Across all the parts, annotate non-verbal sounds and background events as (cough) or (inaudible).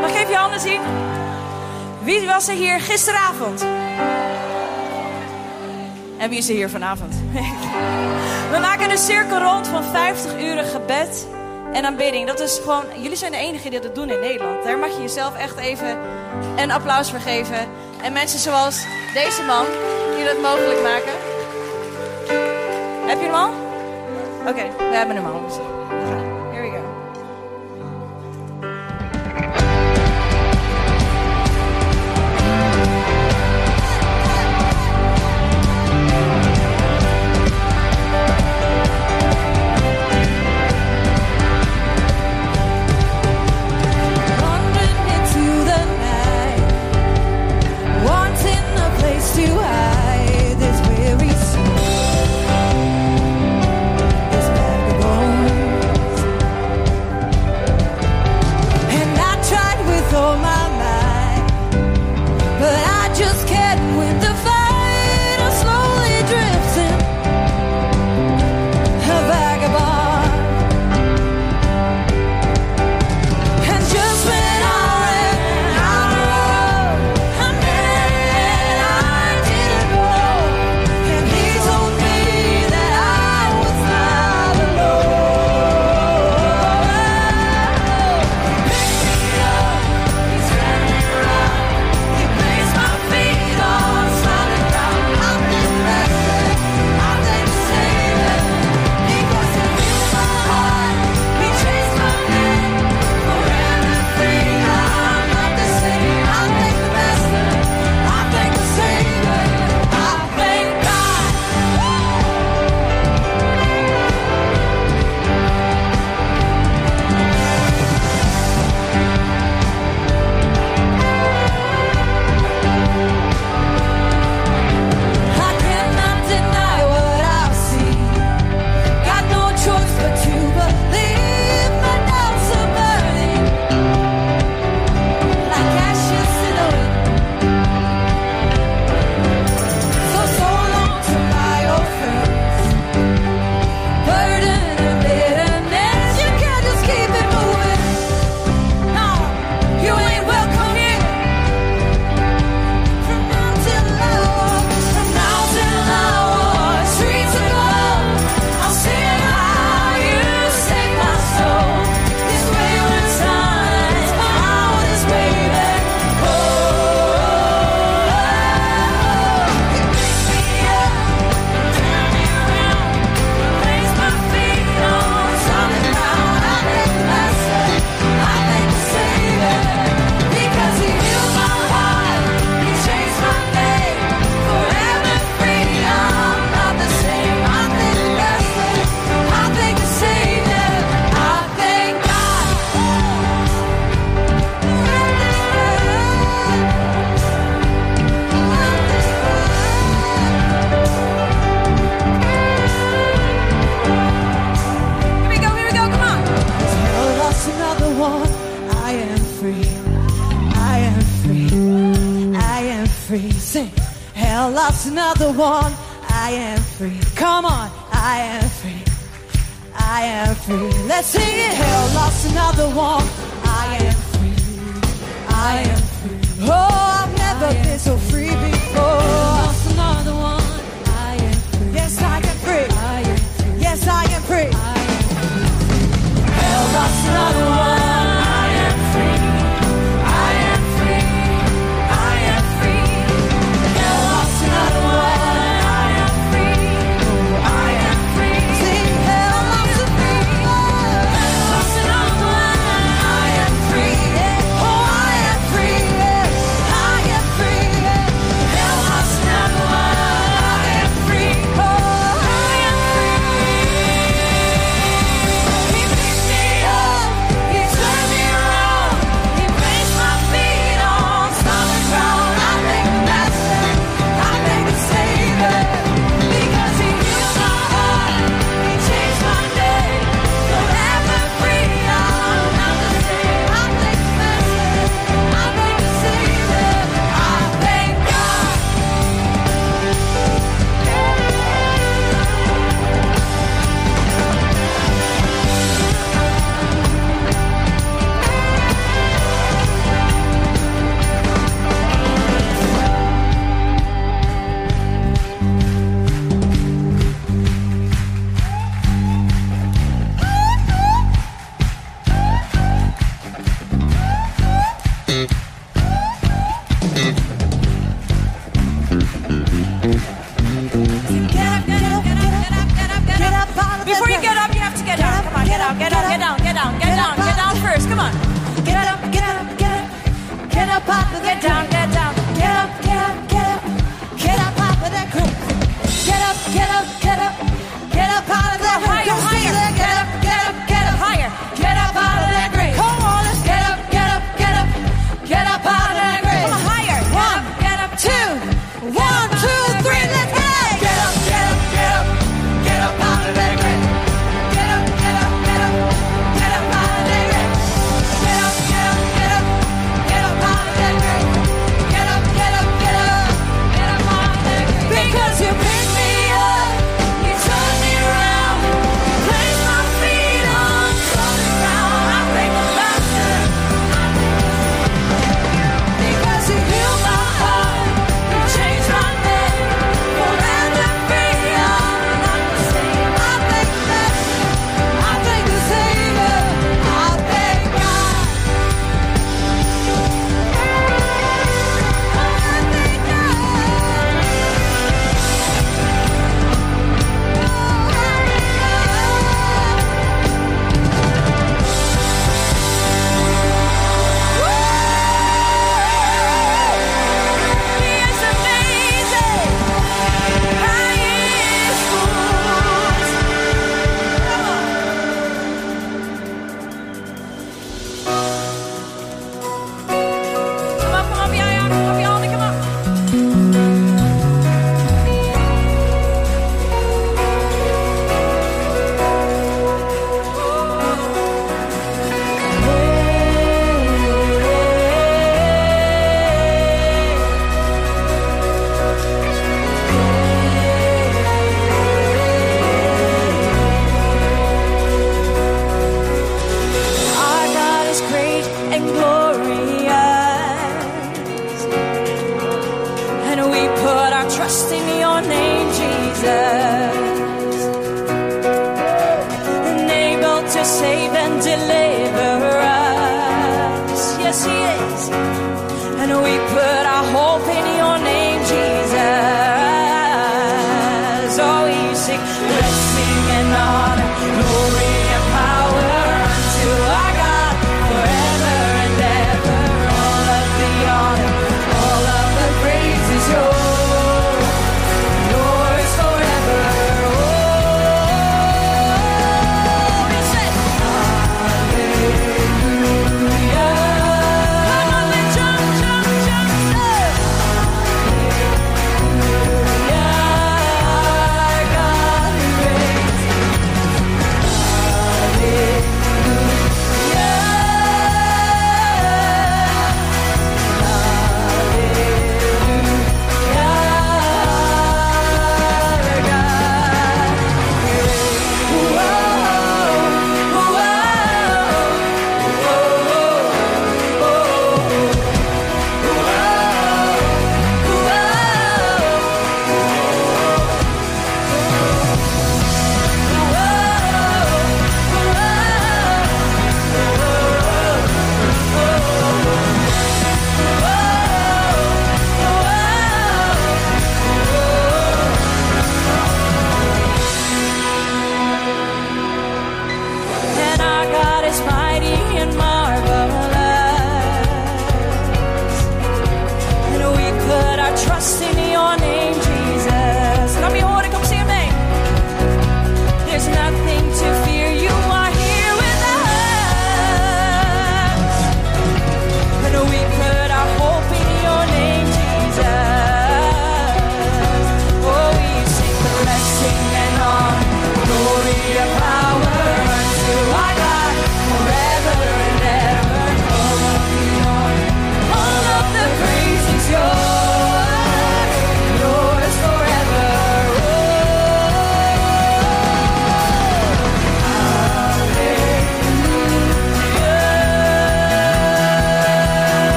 Mag ik even je handen zien? Wie was er hier gisteravond? En wie is er hier vanavond? (laughs) We maken een cirkel rond van 50 uren gebed en aanbidding. Dat is gewoon, jullie zijn de enigen die dat doen in Nederland. Daar mag je jezelf echt even een applaus voor geven. En mensen zoals deze man, die dat mogelijk maken. Heb je hem al? Oké, we hebben hem al.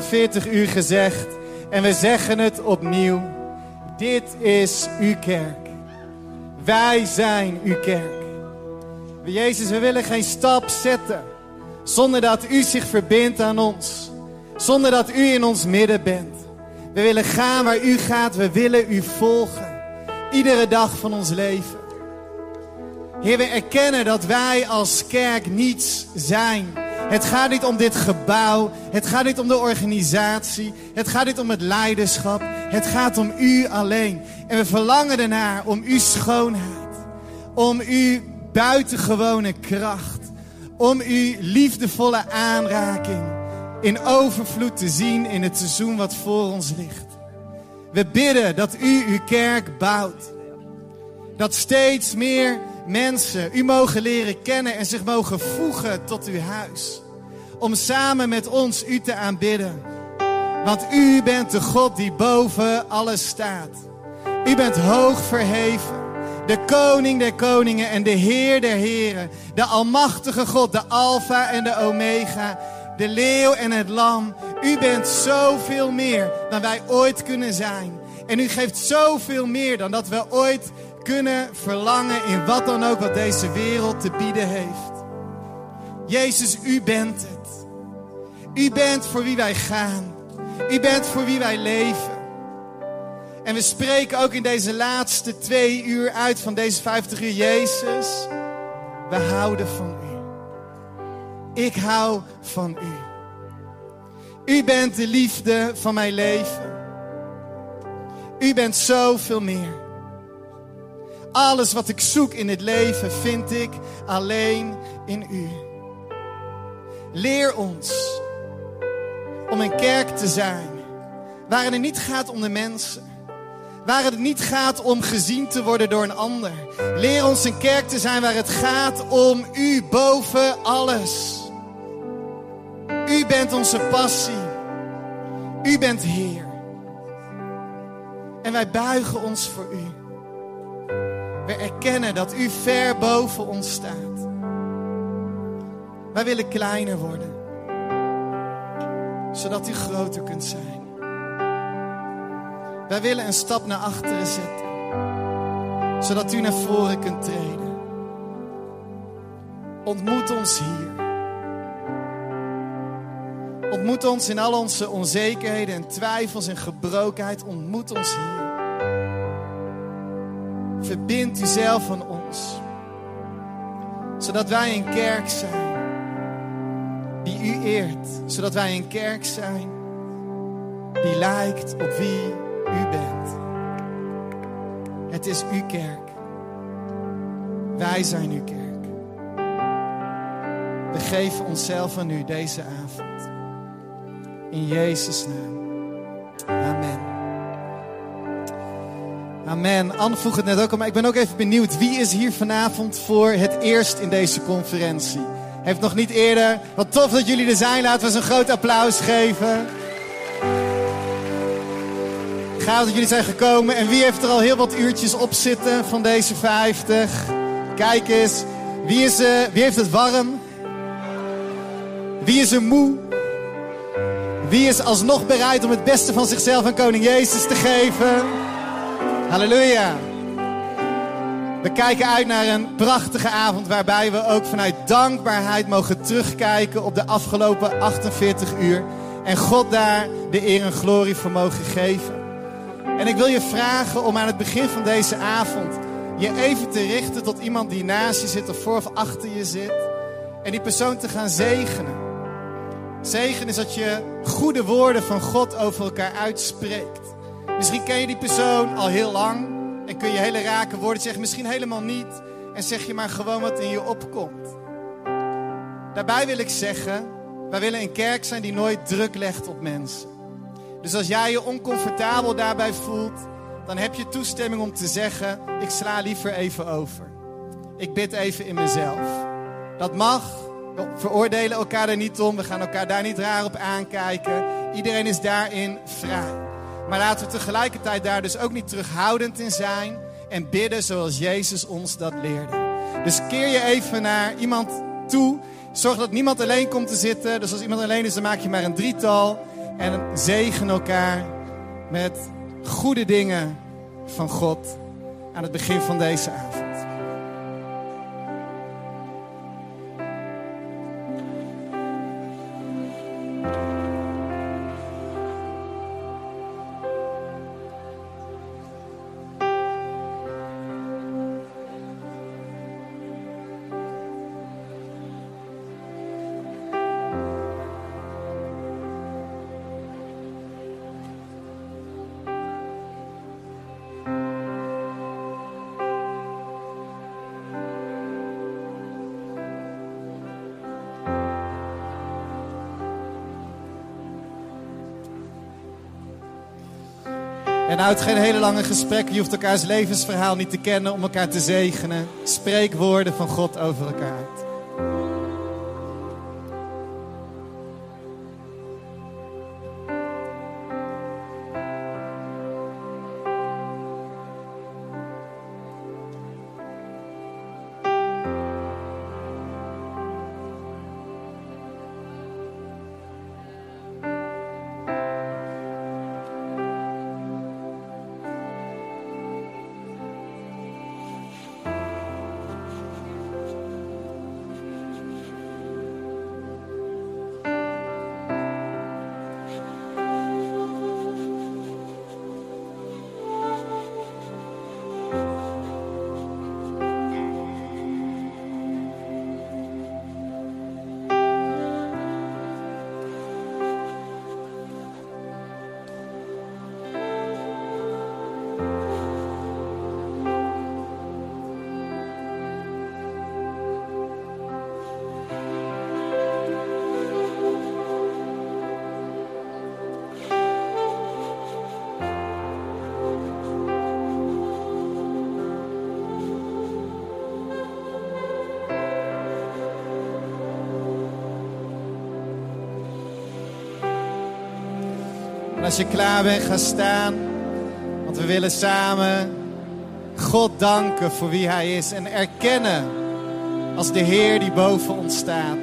48 uur gezegd en we zeggen het opnieuw. Dit is uw kerk. Wij zijn uw kerk. Jezus, we willen geen stap zetten zonder dat u zich verbindt aan ons. Zonder dat u in ons midden bent. We willen gaan waar u gaat. We willen u volgen. Iedere dag van ons leven. Heer, we erkennen dat wij als kerk niets zijn. Het gaat niet om dit gebouw. Het gaat niet om de organisatie. Het gaat niet om het leiderschap. Het gaat om u alleen. En we verlangen ernaar om uw schoonheid. Om uw buitengewone kracht. Om uw liefdevolle aanraking in overvloed te zien in het seizoen wat voor ons ligt. We bidden dat u uw kerk bouwt. Dat steeds meer mensen u mogen leren kennen en zich mogen voegen tot uw huis. Om samen met ons u te aanbidden. Want u bent de God die boven alles staat. U bent hoog verheven. De koning der koningen en de heer der heren. De almachtige God, de alfa en de omega. De leeuw en het lam. U bent zoveel meer dan wij ooit kunnen zijn. En u geeft zoveel meer dan dat we ooit kunnen verlangen in wat dan ook wat deze wereld te bieden heeft. Jezus, u bent het. U bent voor wie wij gaan. U bent voor wie wij leven. En we spreken ook in deze laatste twee uur uit van deze 50 uur, Jezus, we houden van u. Ik hou van u. U bent de liefde van mijn leven. U bent zoveel meer. Alles wat ik zoek in het leven vind ik alleen in u. Leer ons om een kerk te zijn waarin het niet gaat om de mensen, waar het niet gaat om gezien te worden door een ander. Leer ons een kerk te zijn waar het gaat om u boven alles. U bent onze passie. U bent Heer. En wij buigen ons voor u. We erkennen dat u ver boven ons staat. Wij willen kleiner worden, zodat u groter kunt zijn. Wij willen een stap naar achteren zetten, zodat u naar voren kunt treden. Ontmoet ons hier. Ontmoet ons in al onze onzekerheden en twijfels en gebrokenheid. Ontmoet ons hier. Verbind uzelf aan ons. Zodat wij een kerk zijn die u eert. Zodat wij een kerk zijn die lijkt op wie u bent. Het is uw kerk. Wij zijn uw kerk. We geven onszelf aan u deze avond. In Jezus' naam. Amen. Amen. Anne vroeg het net ook al, maar ik ben ook even benieuwd. Wie is hier vanavond voor het eerst in deze conferentie? Heeft nog niet eerder. Wat tof dat jullie er zijn. Laten we eens een groot applaus geven. Gaaf dat jullie zijn gekomen. En wie heeft er al heel wat uurtjes op zitten van deze 50? Kijk eens. Wie, is, uh, wie heeft het warm? Wie is er moe? Wie is alsnog bereid om het beste van zichzelf aan Koning Jezus te geven? Halleluja. We kijken uit naar een prachtige avond waarbij we ook vanuit dankbaarheid mogen terugkijken op de afgelopen 48 uur. En God daar de eer en glorie voor mogen geven. En ik wil je vragen om aan het begin van deze avond je even te richten tot iemand die naast je zit of voor of achter je zit. En die persoon te gaan zegenen. Zegen is dat je goede woorden van God over elkaar uitspreekt. Misschien ken je die persoon al heel lang en kun je hele rake woorden zeggen, misschien helemaal niet. En zeg je maar gewoon wat in je opkomt. Daarbij wil ik zeggen, wij willen een kerk zijn die nooit druk legt op mensen. Dus als jij je oncomfortabel daarbij voelt, dan heb je toestemming om te zeggen, ik sla liever even over. Ik bid even in mezelf. Dat mag, we veroordelen elkaar er niet om. We gaan elkaar daar niet raar op aankijken. Iedereen is daarin vrij. Maar laten we tegelijkertijd daar dus ook niet terughoudend in zijn. En bidden zoals Jezus ons dat leerde. Dus keer je even naar iemand toe Zorg dat niemand alleen komt te zitten. Dus als iemand alleen is, dan maak je maar een drietal. En zegen elkaar met goede dingen van God aan het begin van deze avond. En houd geen hele lange gesprekken. Je hoeft elkaars levensverhaal niet te kennen om elkaar te zegenen. Spreek woorden van God over elkaar je klaar bent, ga staan. Want we willen samen God danken voor wie Hij is. En erkennen als de Heer die boven ons staat.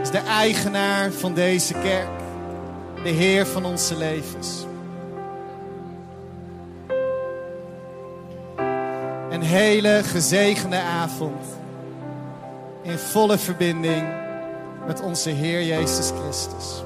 Als de eigenaar van deze kerk. De Heer van onze levens. Een hele gezegende avond. In volle verbinding met onze Heer Jezus Christus.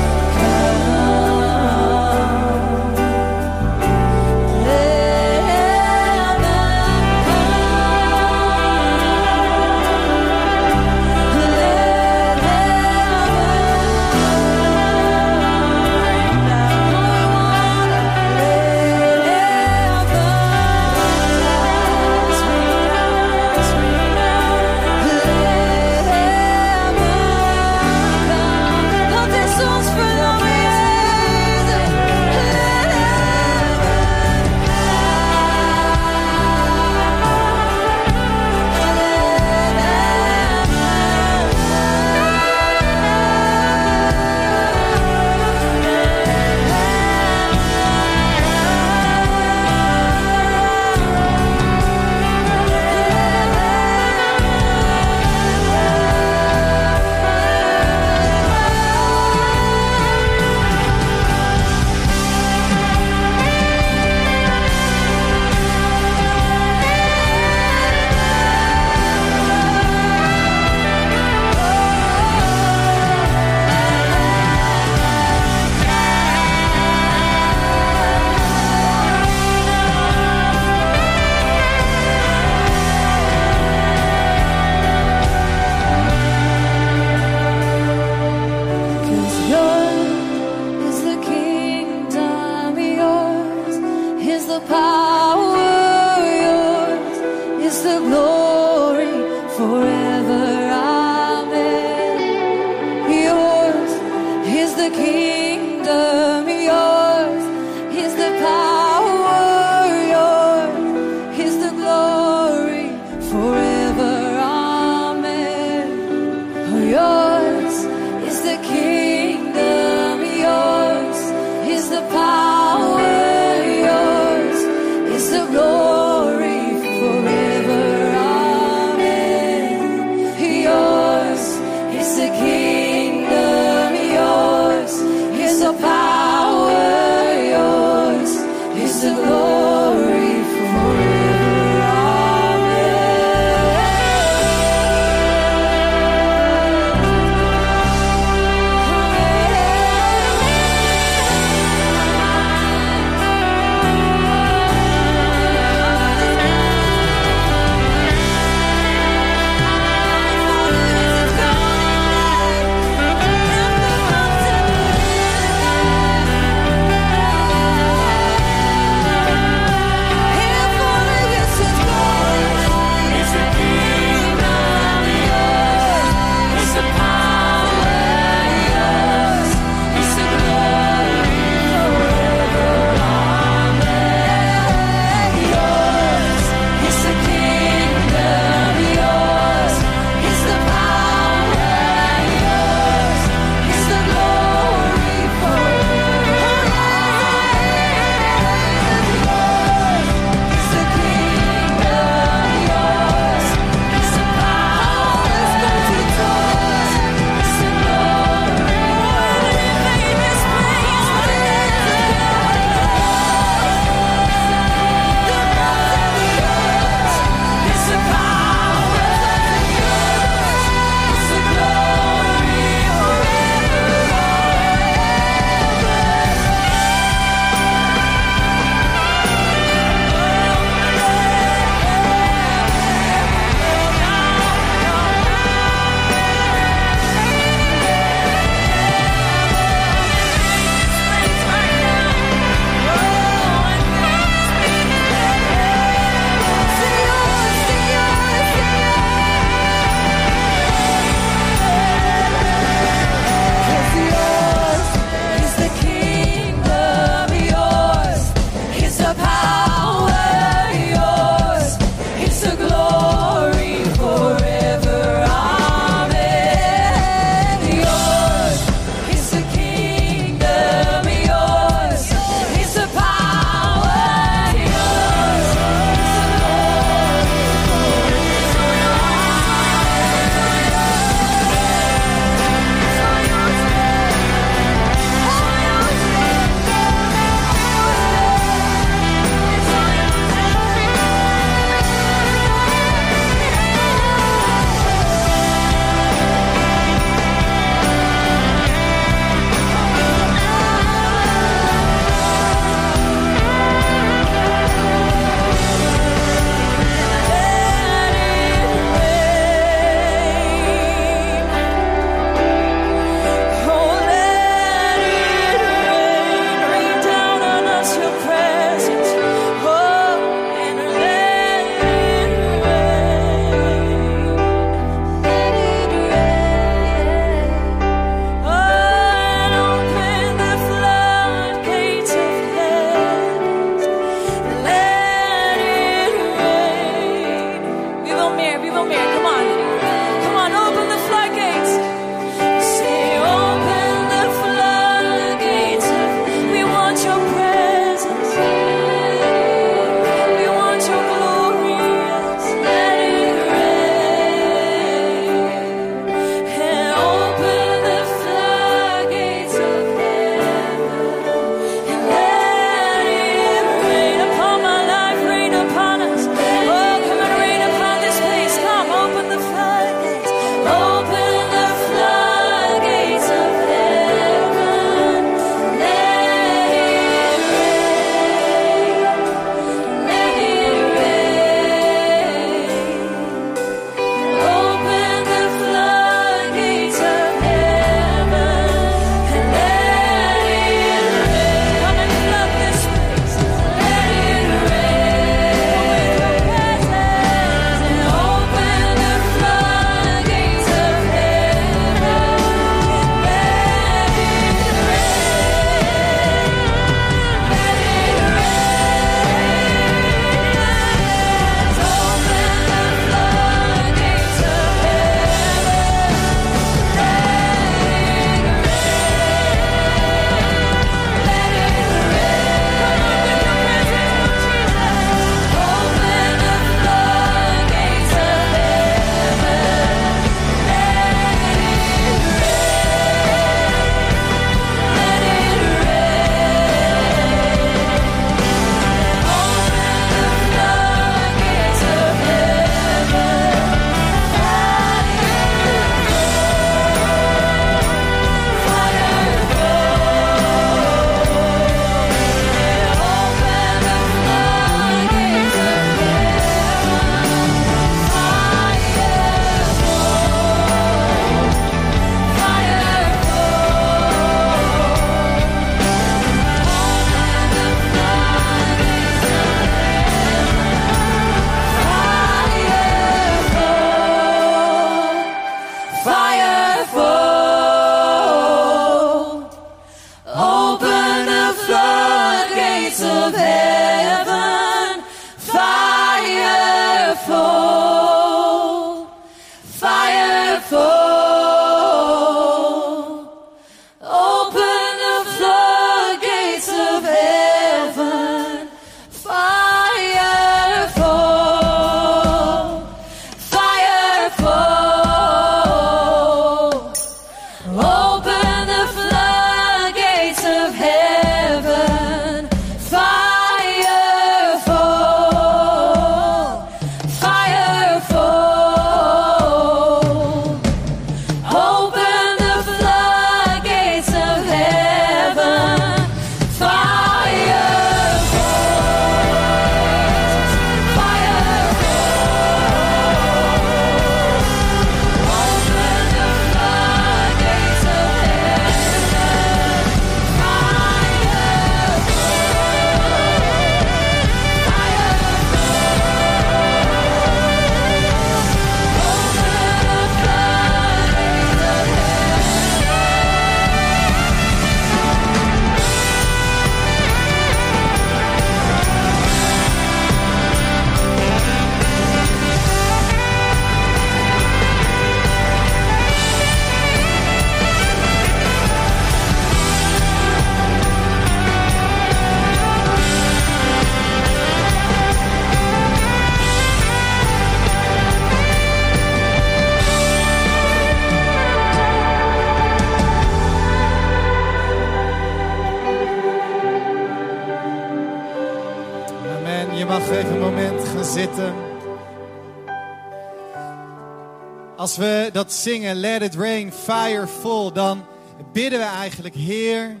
Zingen, Let It Rain, Fire Fall, dan bidden we eigenlijk, Heer,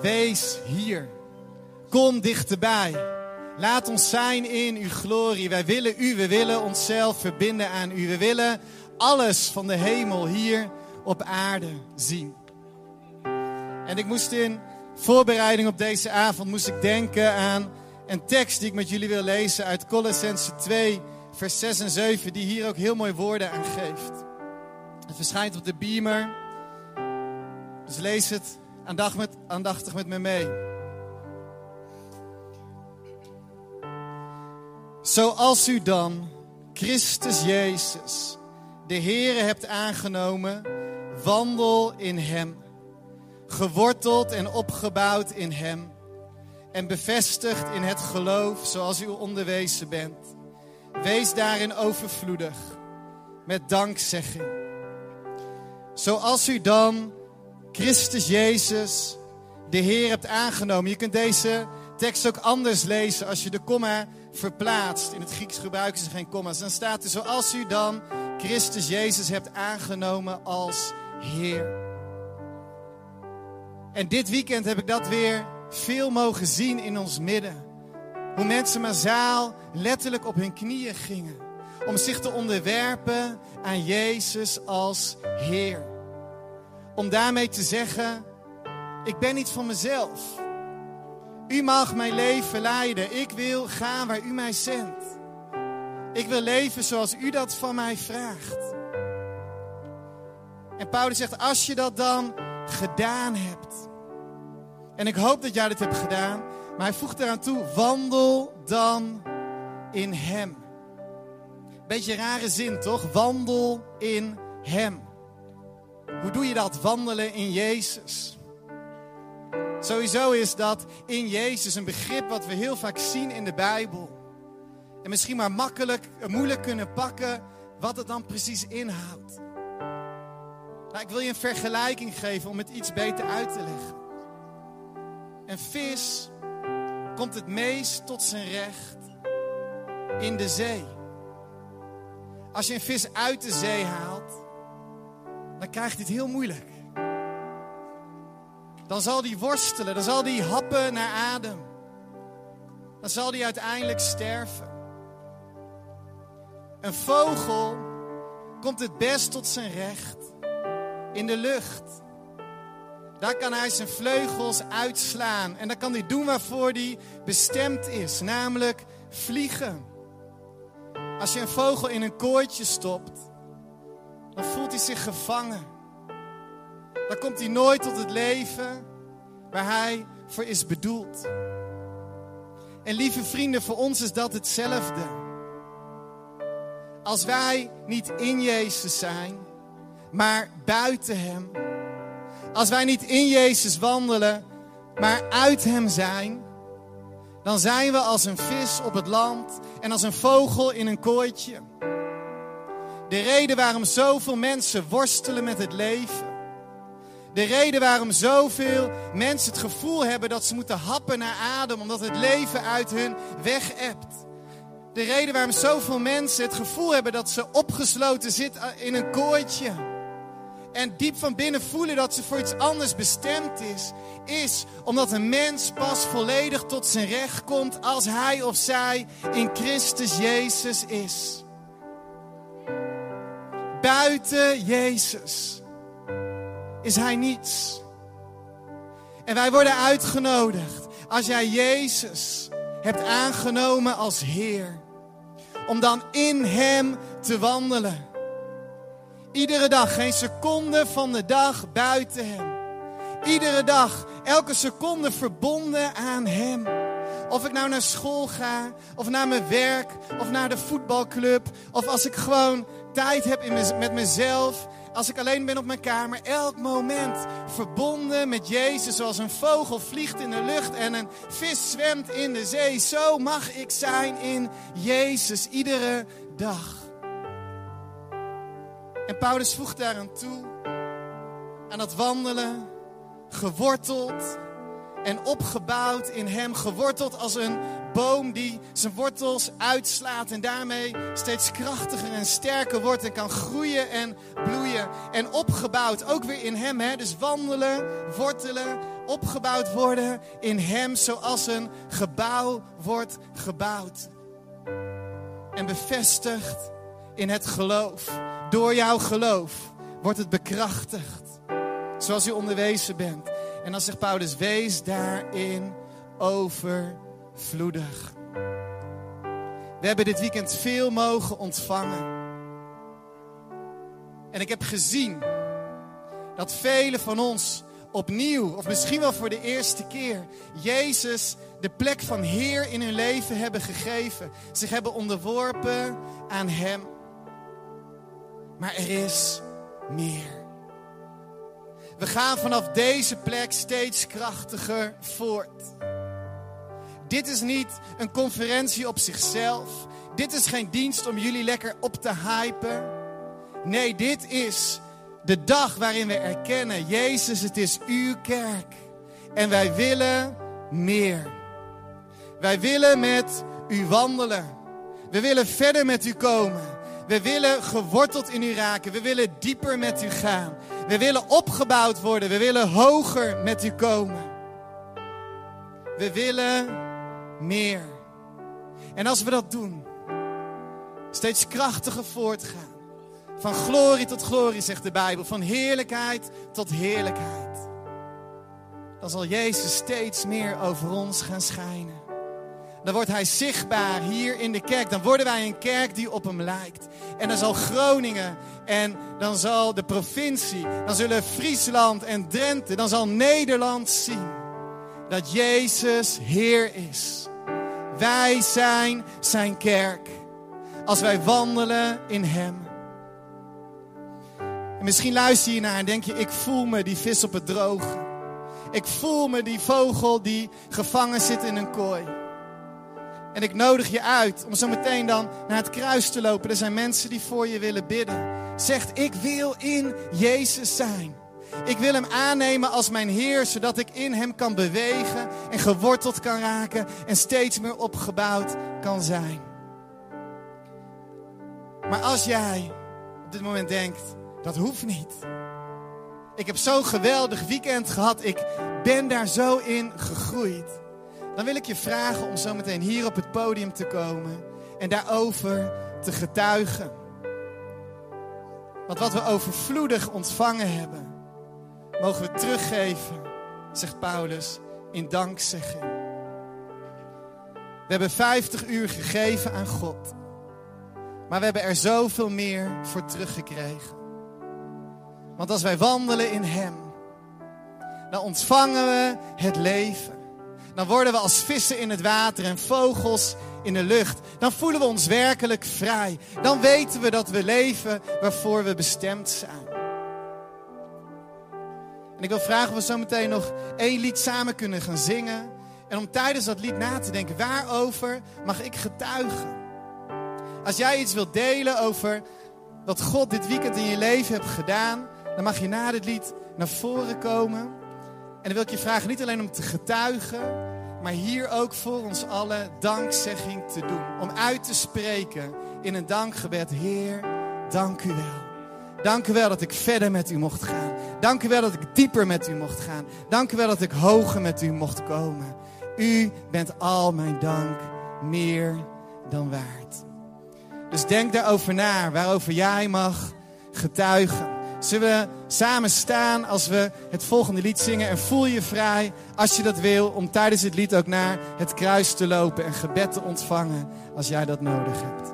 wees hier. Kom dichterbij. Laat ons zijn in uw glorie. Wij willen u, we willen onszelf verbinden aan u. We willen alles van de hemel hier op aarde zien. En ik moest in voorbereiding op deze avond moest ik denken aan een tekst die ik met jullie wil lezen uit Colossense 2, vers 6 en 7, die hier ook heel mooi woorden aan geeft. Het verschijnt op de beamer. Dus lees het aandachtig met, aandachtig met me mee. Zoals u dan Christus Jezus, de Heere, hebt aangenomen, wandel in Hem, geworteld en opgebouwd in Hem en bevestigd in het geloof zoals u onderwezen bent. Wees daarin overvloedig met dankzegging. Zoals u dan Christus Jezus, de Heer, hebt aangenomen. Je kunt deze tekst ook anders lezen als je de komma verplaatst. In het Grieks gebruiken ze geen komma's. Dan staat er zoals u dan Christus Jezus hebt aangenomen als Heer. En dit weekend heb ik dat weer veel mogen zien in ons midden. Hoe mensen massaal letterlijk op hun knieën gingen. Om zich te onderwerpen aan Jezus als Heer. Om daarmee te zeggen, ik ben niet van mezelf. U mag mijn leven leiden. Ik wil gaan waar u mij zendt. Ik wil leven zoals u dat van mij vraagt. En Paulus zegt, als je dat dan gedaan hebt. En ik hoop dat jij dit hebt gedaan. Maar hij voegt eraan toe, wandel dan in hem. Beetje rare zin toch? Wandel in hem. Hoe doe je dat? Wandelen in Jezus. Sowieso is dat in Jezus een begrip wat we heel vaak zien in de Bijbel. En misschien maar makkelijk, moeilijk kunnen pakken wat het dan precies inhoudt. Nou, ik wil je een vergelijking geven om het iets beter uit te leggen. Een vis komt het meest tot zijn recht in de zee. Als je een vis uit de zee haalt, dan krijgt hij het heel moeilijk. Dan zal hij worstelen, dan zal hij happen naar adem. Dan zal hij uiteindelijk sterven. Een vogel komt het best tot zijn recht in de lucht. Daar kan hij zijn vleugels uitslaan. En dan kan hij doen waarvoor hij bestemd is, namelijk vliegen. Als je een vogel in een kooitje stopt, dan voelt hij zich gevangen. Dan komt hij nooit tot het leven waar hij voor is bedoeld. En lieve vrienden, voor ons is dat hetzelfde. Als wij niet in Jezus zijn, maar buiten Hem. Als wij niet in Jezus wandelen, maar uit Hem zijn, dan zijn we als een vis op het land en als een vogel in een kooitje. De reden waarom zoveel mensen worstelen met het leven. De reden waarom zoveel mensen het gevoel hebben dat ze moeten happen naar adem, omdat het leven uit hun weg ebt. De reden waarom zoveel mensen het gevoel hebben dat ze opgesloten zitten in een kooitje en diep van binnen voelen dat ze voor iets anders bestemd is, is omdat een mens pas volledig tot zijn recht komt als hij of zij in Christus Jezus is. Buiten Jezus is hij niets. En wij worden uitgenodigd als jij Jezus hebt aangenomen als Heer, om dan in Hem te wandelen. Iedere dag, geen seconde van de dag buiten Hem. Iedere dag, elke seconde verbonden aan Hem. Of ik nou naar school ga, of naar mijn werk, of naar de voetbalclub, of als ik gewoon tijd heb in met mezelf, als ik alleen ben op mijn kamer, elk moment verbonden met Jezus, zoals een vogel vliegt in de lucht en een vis zwemt in de zee. Zo mag ik zijn in Jezus iedere dag. En Paulus voegt daaraan toe, aan dat wandelen, geworteld en opgebouwd in Hem, geworteld als een boom die zijn wortels uitslaat en daarmee steeds krachtiger en sterker wordt en kan groeien en bloeien. En opgebouwd, ook weer in Hem, hè? dus wandelen, wortelen, opgebouwd worden in Hem, zoals een gebouw wordt gebouwd. En bevestigd in het geloof. Door jouw geloof wordt het bekrachtigd. Zoals u onderwezen bent. En dan zegt Paulus, wees daarin overvloedig. We hebben dit weekend veel mogen ontvangen. En ik heb gezien dat velen van ons opnieuw, of misschien wel voor de eerste keer, Jezus de plek van Heer in hun leven hebben gegeven. Zich hebben onderworpen aan Hem. Maar er is meer. We gaan vanaf deze plek steeds krachtiger voort. Dit is niet een conferentie op zichzelf. Dit is geen dienst om jullie lekker op te hypen. Nee, dit is de dag waarin we erkennen: Jezus, het is uw kerk. En wij willen meer. Wij willen met u wandelen. We willen verder met u komen. We willen geworteld in u raken. We willen dieper met u gaan. We willen opgebouwd worden. We willen hoger met u komen. We willen meer. En als we dat doen, steeds krachtiger voortgaan. Van glorie tot glorie, zegt de Bijbel. Van heerlijkheid tot heerlijkheid. Dan zal Jezus steeds meer over ons gaan schijnen. Dan wordt hij zichtbaar hier in de kerk. Dan worden wij een kerk die op hem lijkt. En dan zal Groningen en dan zal de provincie, dan zullen Friesland en Drenthe, dan zal Nederland zien dat Jezus Heer is. Wij zijn zijn kerk als wij wandelen in Hem. En misschien luister je naar en denk je, ik voel me die vis op het droge. Ik voel me die vogel die gevangen zit in een kooi. En ik nodig je uit om zo meteen dan naar het kruis te lopen. Er zijn mensen die voor je willen bidden. Zegt, ik wil in Jezus zijn. Ik wil Hem aannemen als mijn Heer, zodat ik in Hem kan bewegen en geworteld kan raken en steeds meer opgebouwd kan zijn. Maar als jij op dit moment denkt, dat hoeft niet. Ik heb zo'n geweldig weekend gehad, ik ben daar zo in gegroeid dan wil ik je vragen om zo meteen hier op het podium te komen en daarover te getuigen. Want wat we overvloedig ontvangen hebben, mogen we teruggeven, zegt Paulus, in dankzegging. We hebben 50 uur gegeven aan God, maar we hebben er zoveel meer voor teruggekregen. Want als wij wandelen in Hem, dan ontvangen we het leven dan worden we als vissen in het water en vogels in de lucht. Dan voelen we ons werkelijk vrij. Dan weten we dat we leven waarvoor we bestemd zijn. En ik wil vragen of we zo meteen nog één lied samen kunnen gaan zingen. En om tijdens dat lied na te denken, waarover mag ik getuigen? Als jij iets wilt delen over wat God dit weekend in je leven hebt gedaan, dan mag je na dit lied naar voren komen. En dan wil ik je vragen niet alleen om te getuigen, maar hier ook voor ons allen dankzegging te doen. Om uit te spreken in een dankgebed. Heer, dank u wel. Dank u wel dat ik verder met u mocht gaan. Dank u wel dat ik dieper met u mocht gaan. Dank u wel dat ik hoger met u mocht komen. U bent al mijn dank meer dan waard. Dus denk daarover na, waarover jij mag getuigen. Zullen we samen staan als we het volgende lied zingen? En voel je vrij, als je dat wil, om tijdens het lied ook naar het kruis te lopen en gebed te ontvangen als jij dat nodig hebt.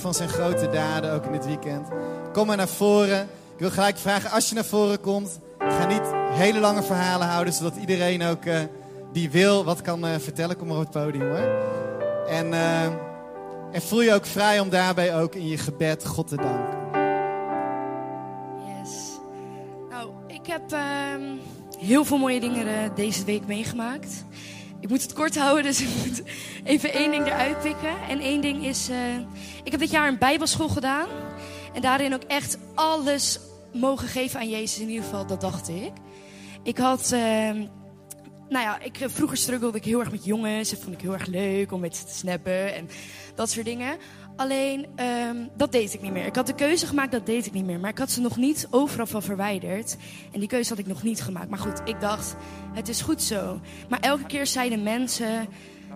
Van zijn grote daden ook in dit weekend? Kom maar naar voren. Ik wil gelijk vragen, als je naar voren komt, ga niet hele lange verhalen houden, zodat iedereen ook uh, die wil wat kan uh, vertellen. Kom maar op het podium hoor. En, uh, en voel je ook vrij om daarbij ook in je gebed God te danken. Yes. Nou, ik heb ehm, heel veel mooie dingen deze week meegemaakt. Ik moet het kort houden, dus (laughs) ik moet even één ding eruit pikken. En één ding is, ik heb dit jaar een bijbelschool gedaan. En daarin ook echt alles mogen geven aan Jezus. In ieder geval, dat dacht ik. Ik had, uh, nou ja, ik, vroeger struggelde ik heel erg met jongens. Dat vond ik heel erg leuk om met ze te snappen en dat soort dingen. Alleen, um, dat deed ik niet meer. Ik had de keuze gemaakt, dat deed ik niet meer. Maar ik had ze nog niet overal van verwijderd. En die keuze had ik nog niet gemaakt. Maar goed, ik dacht, het is goed zo. Maar elke keer zeiden mensen...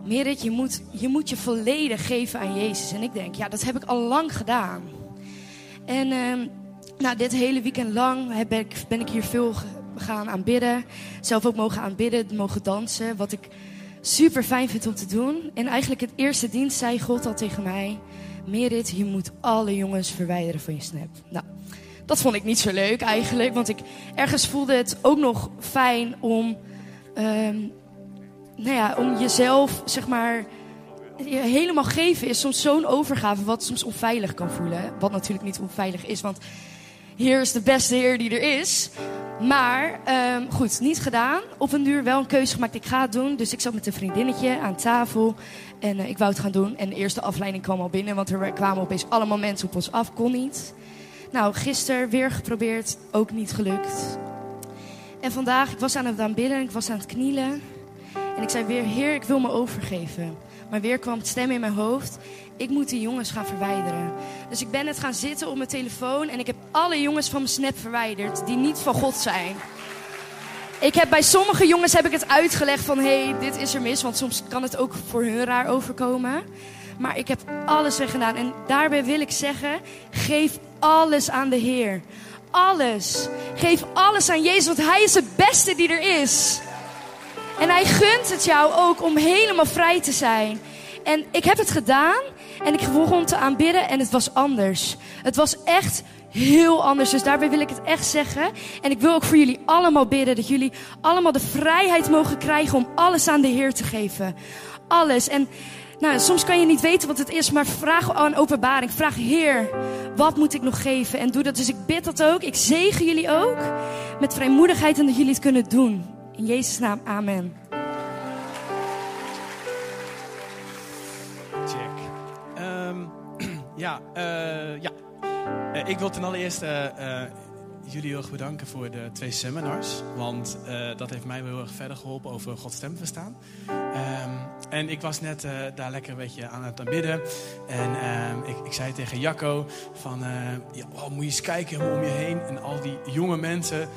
Merit, je moet, je moet je volledig geven aan Jezus. En ik denk, ja, dat heb ik al lang gedaan. En um, nou, dit hele weekend lang ben ik, ben ik hier veel gaan aanbidden. Zelf ook mogen aanbidden, mogen dansen. Wat ik super fijn vind om te doen. En eigenlijk het eerste dienst zei God al tegen mij... Merit, je moet alle jongens verwijderen van je snap. Nou, dat vond ik niet zo leuk eigenlijk. Want ik ergens voelde het ook nog fijn om... Um, nou ja, om jezelf, zeg maar... Helemaal geven is soms zo'n overgave wat soms onveilig kan voelen. Wat natuurlijk niet onveilig is, want Heer is de beste Heer die er is. Maar um, goed, niet gedaan. Op een duur wel een keuze gemaakt. Ik ga het doen. Dus ik zat met een vriendinnetje aan tafel. En uh, ik wou het gaan doen. En de eerste afleiding kwam al binnen. Want er kwamen opeens allemaal mensen op ons af. Kon niet. Nou, gisteren weer geprobeerd. Ook niet gelukt. En vandaag, ik was aan het aanbidden. Ik was aan het knielen. En ik zei weer, Heer, ik wil me overgeven. Maar weer kwam het stem in mijn hoofd. Ik moet die jongens gaan verwijderen. Dus ik ben net gaan zitten op mijn telefoon. En ik heb alle jongens van mijn snap verwijderd. Die niet van God zijn. Ik heb bij sommige jongens heb ik het uitgelegd van... hé, hey, dit is er mis. Want soms kan het ook voor hun raar overkomen. Maar ik heb alles weggedaan. En daarbij wil ik zeggen... geef alles aan de Heer. Alles. Geef alles aan Jezus. Want Hij is de beste die er is. En hij gunt het jou ook om helemaal vrij te zijn. En ik heb het gedaan en ik begon te aanbidden en het was anders. Het was echt heel anders. Dus daarbij wil ik het echt zeggen. En ik wil ook voor jullie allemaal bidden dat jullie allemaal de vrijheid mogen krijgen om alles aan de Heer te geven. Alles. En nou, soms kan je niet weten wat het is, maar vraag aan openbaring. Vraag, Heer, wat moet ik nog geven? En doe dat. Dus ik bid dat ook. Ik zegen jullie ook met vrijmoedigheid en dat jullie het kunnen doen. In Jezus' naam, amen. Check. Um, (clears throat) ja, uh, ja. Uh, ik wil ten allereerste uh, jullie heel erg bedanken voor de twee seminars. Want dat heeft mij wel heel erg verder geholpen over Gods stem verstaan. Um, en ik was net daar lekker een beetje aan het aanbidden. En um, ik, ik, zei tegen Jacco van... oh, moet je eens kijken om je heen. En al die jonge mensen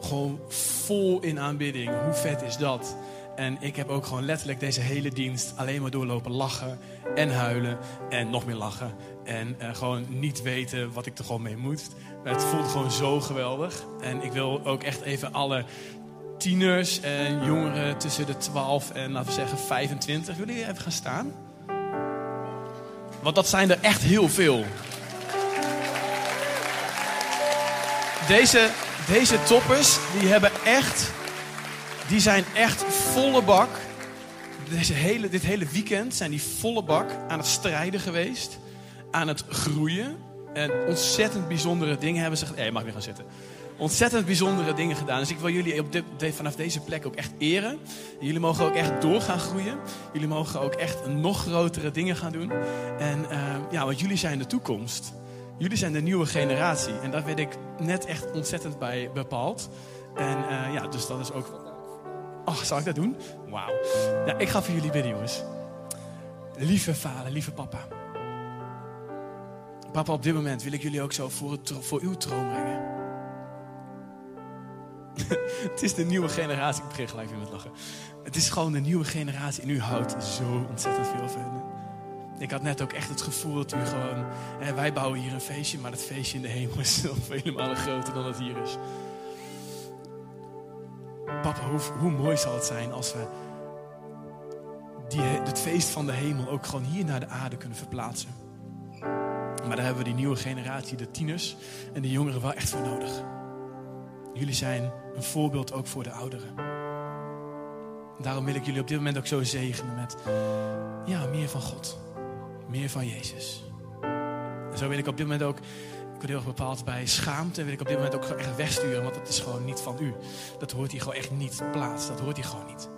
gewoon vol in aanbidding. Hoe vet is dat? En ik heb ook gewoon letterlijk deze hele dienst alleen maar doorlopen lachen en huilen en nog meer lachen. En uh, gewoon niet weten wat ik er gewoon mee moet. Maar het voelt gewoon zo geweldig. En ik wil ook echt even alle tieners en jongeren tussen de 12 en laten we zeggen 25. Willen jullie even gaan staan? Want dat zijn er echt heel veel. Deze, deze toppers, die hebben echt, die zijn echt volle bak. Hele, dit hele weekend zijn die volle bak aan het strijden geweest. Aan het groeien. En ontzettend bijzondere dingen hebben ze gedaan. Hey, mag weer gaan zitten. Ontzettend bijzondere dingen gedaan. Dus ik wil jullie op dit, vanaf deze plek ook echt eren. Jullie mogen ook echt door gaan groeien. Jullie mogen ook echt nog grotere dingen gaan doen. En uh, ja, want jullie zijn de toekomst. Jullie zijn de nieuwe generatie. En daar werd ik net echt ontzettend bij bepaald. En uh, ja, dus dat is ook. Oh, zal ik dat doen? Wauw. Ja, ik ga voor jullie bidden, jongens. Lieve vader, lieve papa. Papa, op dit moment wil ik jullie ook zo voor, voor uw troon brengen. (laughs) het is de nieuwe generatie. Ik begin gelijk weer met lachen. Het is gewoon de nieuwe generatie. En u houdt zo ontzettend veel van. Ik had net ook echt het gevoel dat u gewoon... Wij bouwen hier een feestje, maar het feestje in de hemel is (laughs) nog vele malen groter dan het hier is. Papa, hoe, hoe mooi zal het zijn als we die, het feest van de hemel ook gewoon hier naar de aarde kunnen verplaatsen. Maar daar hebben we die nieuwe generatie, de tieners en de jongeren wel echt voor nodig. Jullie zijn een voorbeeld ook voor de ouderen. Daarom wil ik jullie op dit moment ook zo zegenen met ja, meer van God. Meer van Jezus. En zo wil ik op dit moment ook, ik word heel erg bepaald bij schaamte, wil ik op dit moment ook echt wegsturen, want dat is gewoon niet van u. Dat hoort hier gewoon echt niet plaats. Dat hoort hier gewoon niet.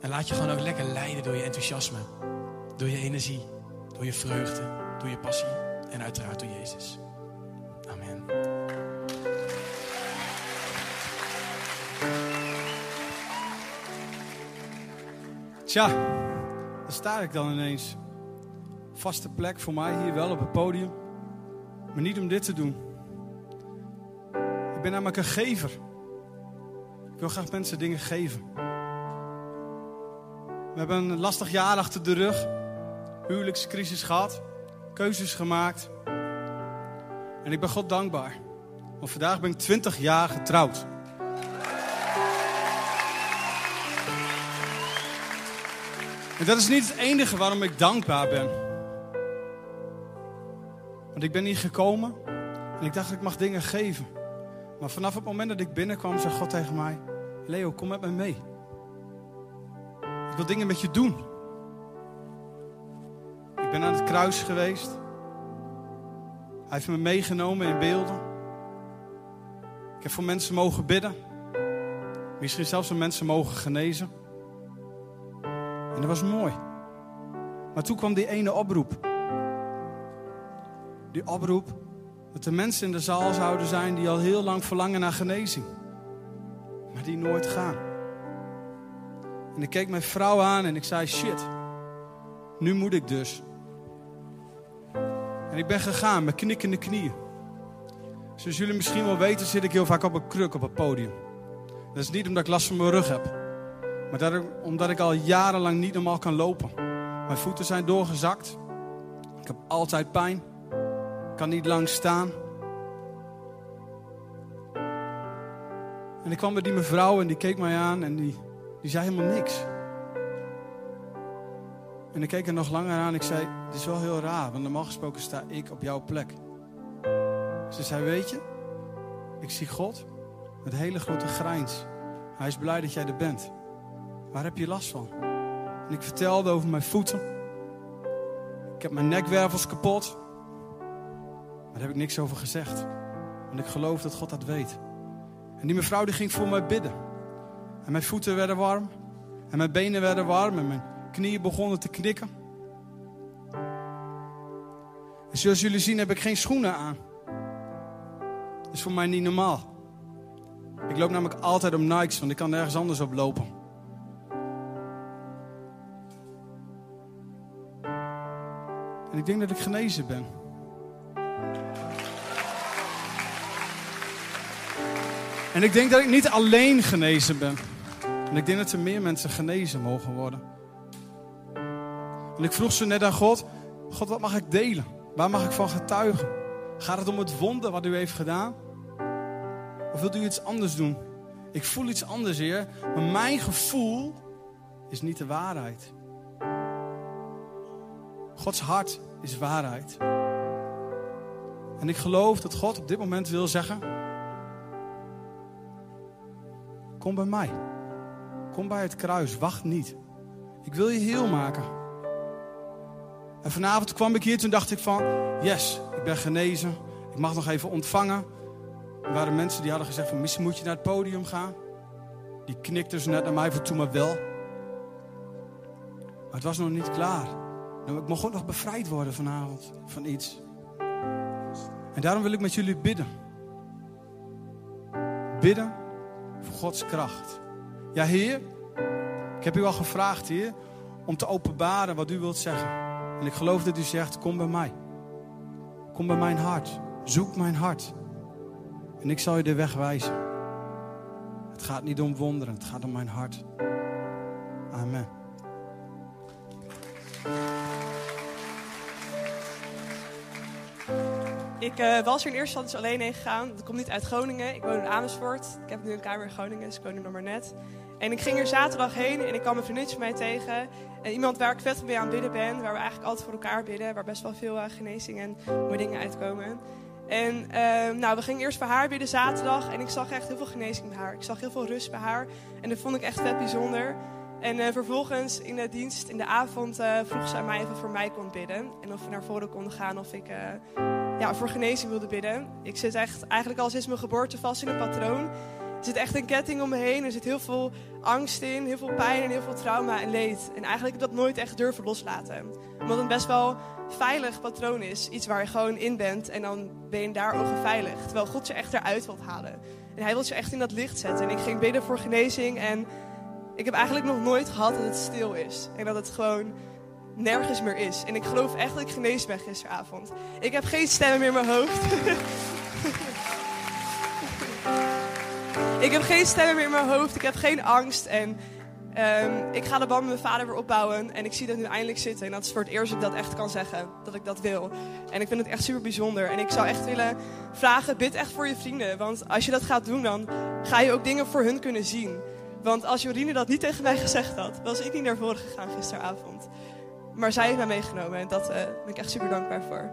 En laat je gewoon ook lekker leiden door je enthousiasme, door je energie, door je vreugde, door je passie en uiteraard door Jezus. Amen. Tja, daar sta ik dan ineens. Vaste plek voor mij hier wel op het podium. Maar niet om dit te doen. Ik ben namelijk een gever. Ik wil graag mensen dingen geven. We hebben een lastig jaar achter de rug. Huwelijkscrisis gehad. Keuzes gemaakt. En ik ben God dankbaar. Want vandaag ben ik 20 jaar getrouwd. En dat is niet het enige waarom ik dankbaar ben. Want ik ben hier gekomen en ik dacht ik mag dingen geven. Maar vanaf het moment dat ik binnenkwam, zei God tegen mij: Leo, kom met me mee. Ik wil dingen met je doen. Ik ben aan het kruis geweest. Hij heeft me meegenomen in beelden. Ik heb voor mensen mogen bidden. Misschien zelfs voor mensen mogen genezen. En dat was mooi. Maar toen kwam die ene oproep. Die oproep dat er mensen in de zaal zouden zijn die al heel lang verlangen naar genezing. Maar die nooit gaan. En ik keek mijn vrouw aan en ik zei: shit, nu moet ik dus. En ik ben gegaan met knikkende knieën. Zoals jullie misschien wel weten, zit ik heel vaak op een kruk op het podium. Dat is niet omdat ik last van mijn rug heb. Maar omdat ik al jarenlang niet normaal kan lopen. Mijn voeten zijn doorgezakt. Ik heb altijd pijn. Kan niet lang staan. En ik kwam bij die mevrouw en die keek mij aan en die, die zei helemaal niks. En ik keek er nog langer aan. Ik zei, het is wel heel raar, want normaal gesproken sta ik op jouw plek. Ze zei, weet je, ik zie God met hele grote grijns. Hij is blij dat jij er bent. Waar heb je last van? En ik vertelde over mijn voeten. Ik heb mijn nekwervels kapot. Maar daar heb ik niks over gezegd. Want ik geloof dat God dat weet. En die mevrouw die ging voor mij bidden. En mijn voeten werden warm. En mijn benen werden warm. En mijn knieën begonnen te knikken. En zoals jullie zien heb ik geen schoenen aan. Dat is voor mij niet normaal. Ik loop namelijk altijd op Nikes, want ik kan nergens anders op lopen. En ik denk dat ik genezen ben. En ik denk dat ik niet alleen genezen ben. En ik denk dat er meer mensen genezen mogen worden. En ik vroeg ze net aan God: God, wat mag ik delen? Waar mag ik van getuigen? Gaat het om het wonder wat u heeft gedaan? Of wilt u iets anders doen? Ik voel iets anders, Heer. Maar mijn gevoel is niet de waarheid. Gods hart is waarheid. En ik geloof dat God op dit moment wil zeggen: Kom bij mij. Kom bij het kruis. Wacht niet. Ik wil je heel maken. En vanavond kwam ik hier, toen dacht ik van, yes, ik ben genezen. Ik mag nog even ontvangen. Er waren mensen die hadden gezegd van, misschien moet je naar het podium gaan. Die knikten ze net naar mij voor toen maar wel. Maar het was nog niet klaar. Nou, ik mocht ook nog bevrijd worden vanavond van iets. En daarom wil ik met jullie bidden. Bidden voor Gods kracht. Ja, Heer, ik heb u al gevraagd, Heer, om te openbaren wat u wilt zeggen. En ik geloof dat u zegt, kom bij mij. Kom bij mijn hart. Zoek mijn hart. En ik zal je de weg wijzen. Het gaat niet om wonderen, het gaat om mijn hart. Amen. Ik uh, was er in eerste instantie alleen heen gegaan. Dat komt niet uit Groningen. Ik woon in Amersfoort. Ik heb nu een kamer in Groningen, dus ik woon er nog maar net. En ik ging er zaterdag heen en ik kwam een vriendinnetje van mij tegen. En iemand waar ik vet mee aan bidden ben, waar we eigenlijk altijd voor elkaar bidden, waar best wel veel uh, genezing en mooie dingen uitkomen. En uh, nou, we gingen eerst voor haar bidden zaterdag en ik zag echt heel veel genezing bij haar. Ik zag heel veel rust bij haar en dat vond ik echt vet bijzonder. En uh, vervolgens in de dienst, in de avond, vroeg zij mij of voor mij kon bidden. En of we naar voren konden gaan of ik ja, voor genezing wilde bidden. Ik zit echt eigenlijk al sinds mijn geboorte vast in een patroon. Er zit echt een ketting om me heen. Er zit heel veel angst in, heel veel pijn en heel veel trauma en leed. En eigenlijk dat nooit echt durven loslaten. Omdat het best wel veilig patroon is. Iets waar je gewoon in bent en dan ben je daar ook veilig. Terwijl God je echt eruit wilt halen. En hij wil je echt in dat licht zetten. En ik ging bidden voor genezing en ik heb eigenlijk nog nooit gehad dat het stil is. En dat het gewoon nergens meer is. En ik geloof echt dat ik genezen ben gisteravond. Ik heb geen stemmen meer in mijn hoofd. (laughs) ik heb geen stemmen meer in mijn hoofd. Ik heb geen angst. En um, ik ga de band met mijn vader weer opbouwen. En ik zie dat nu eindelijk zitten. En dat is voor het eerst dat ik dat echt kan zeggen. Dat ik dat wil. En ik vind het echt super bijzonder. En ik zou echt willen vragen, bid echt voor je vrienden. Want als je dat gaat doen, dan ga je ook dingen voor hun kunnen zien. Want als Jorine dat niet tegen mij gezegd had, was ik niet naar voren gegaan gisteravond. Maar zij heeft mij meegenomen en dat uh, ben ik echt super dankbaar voor.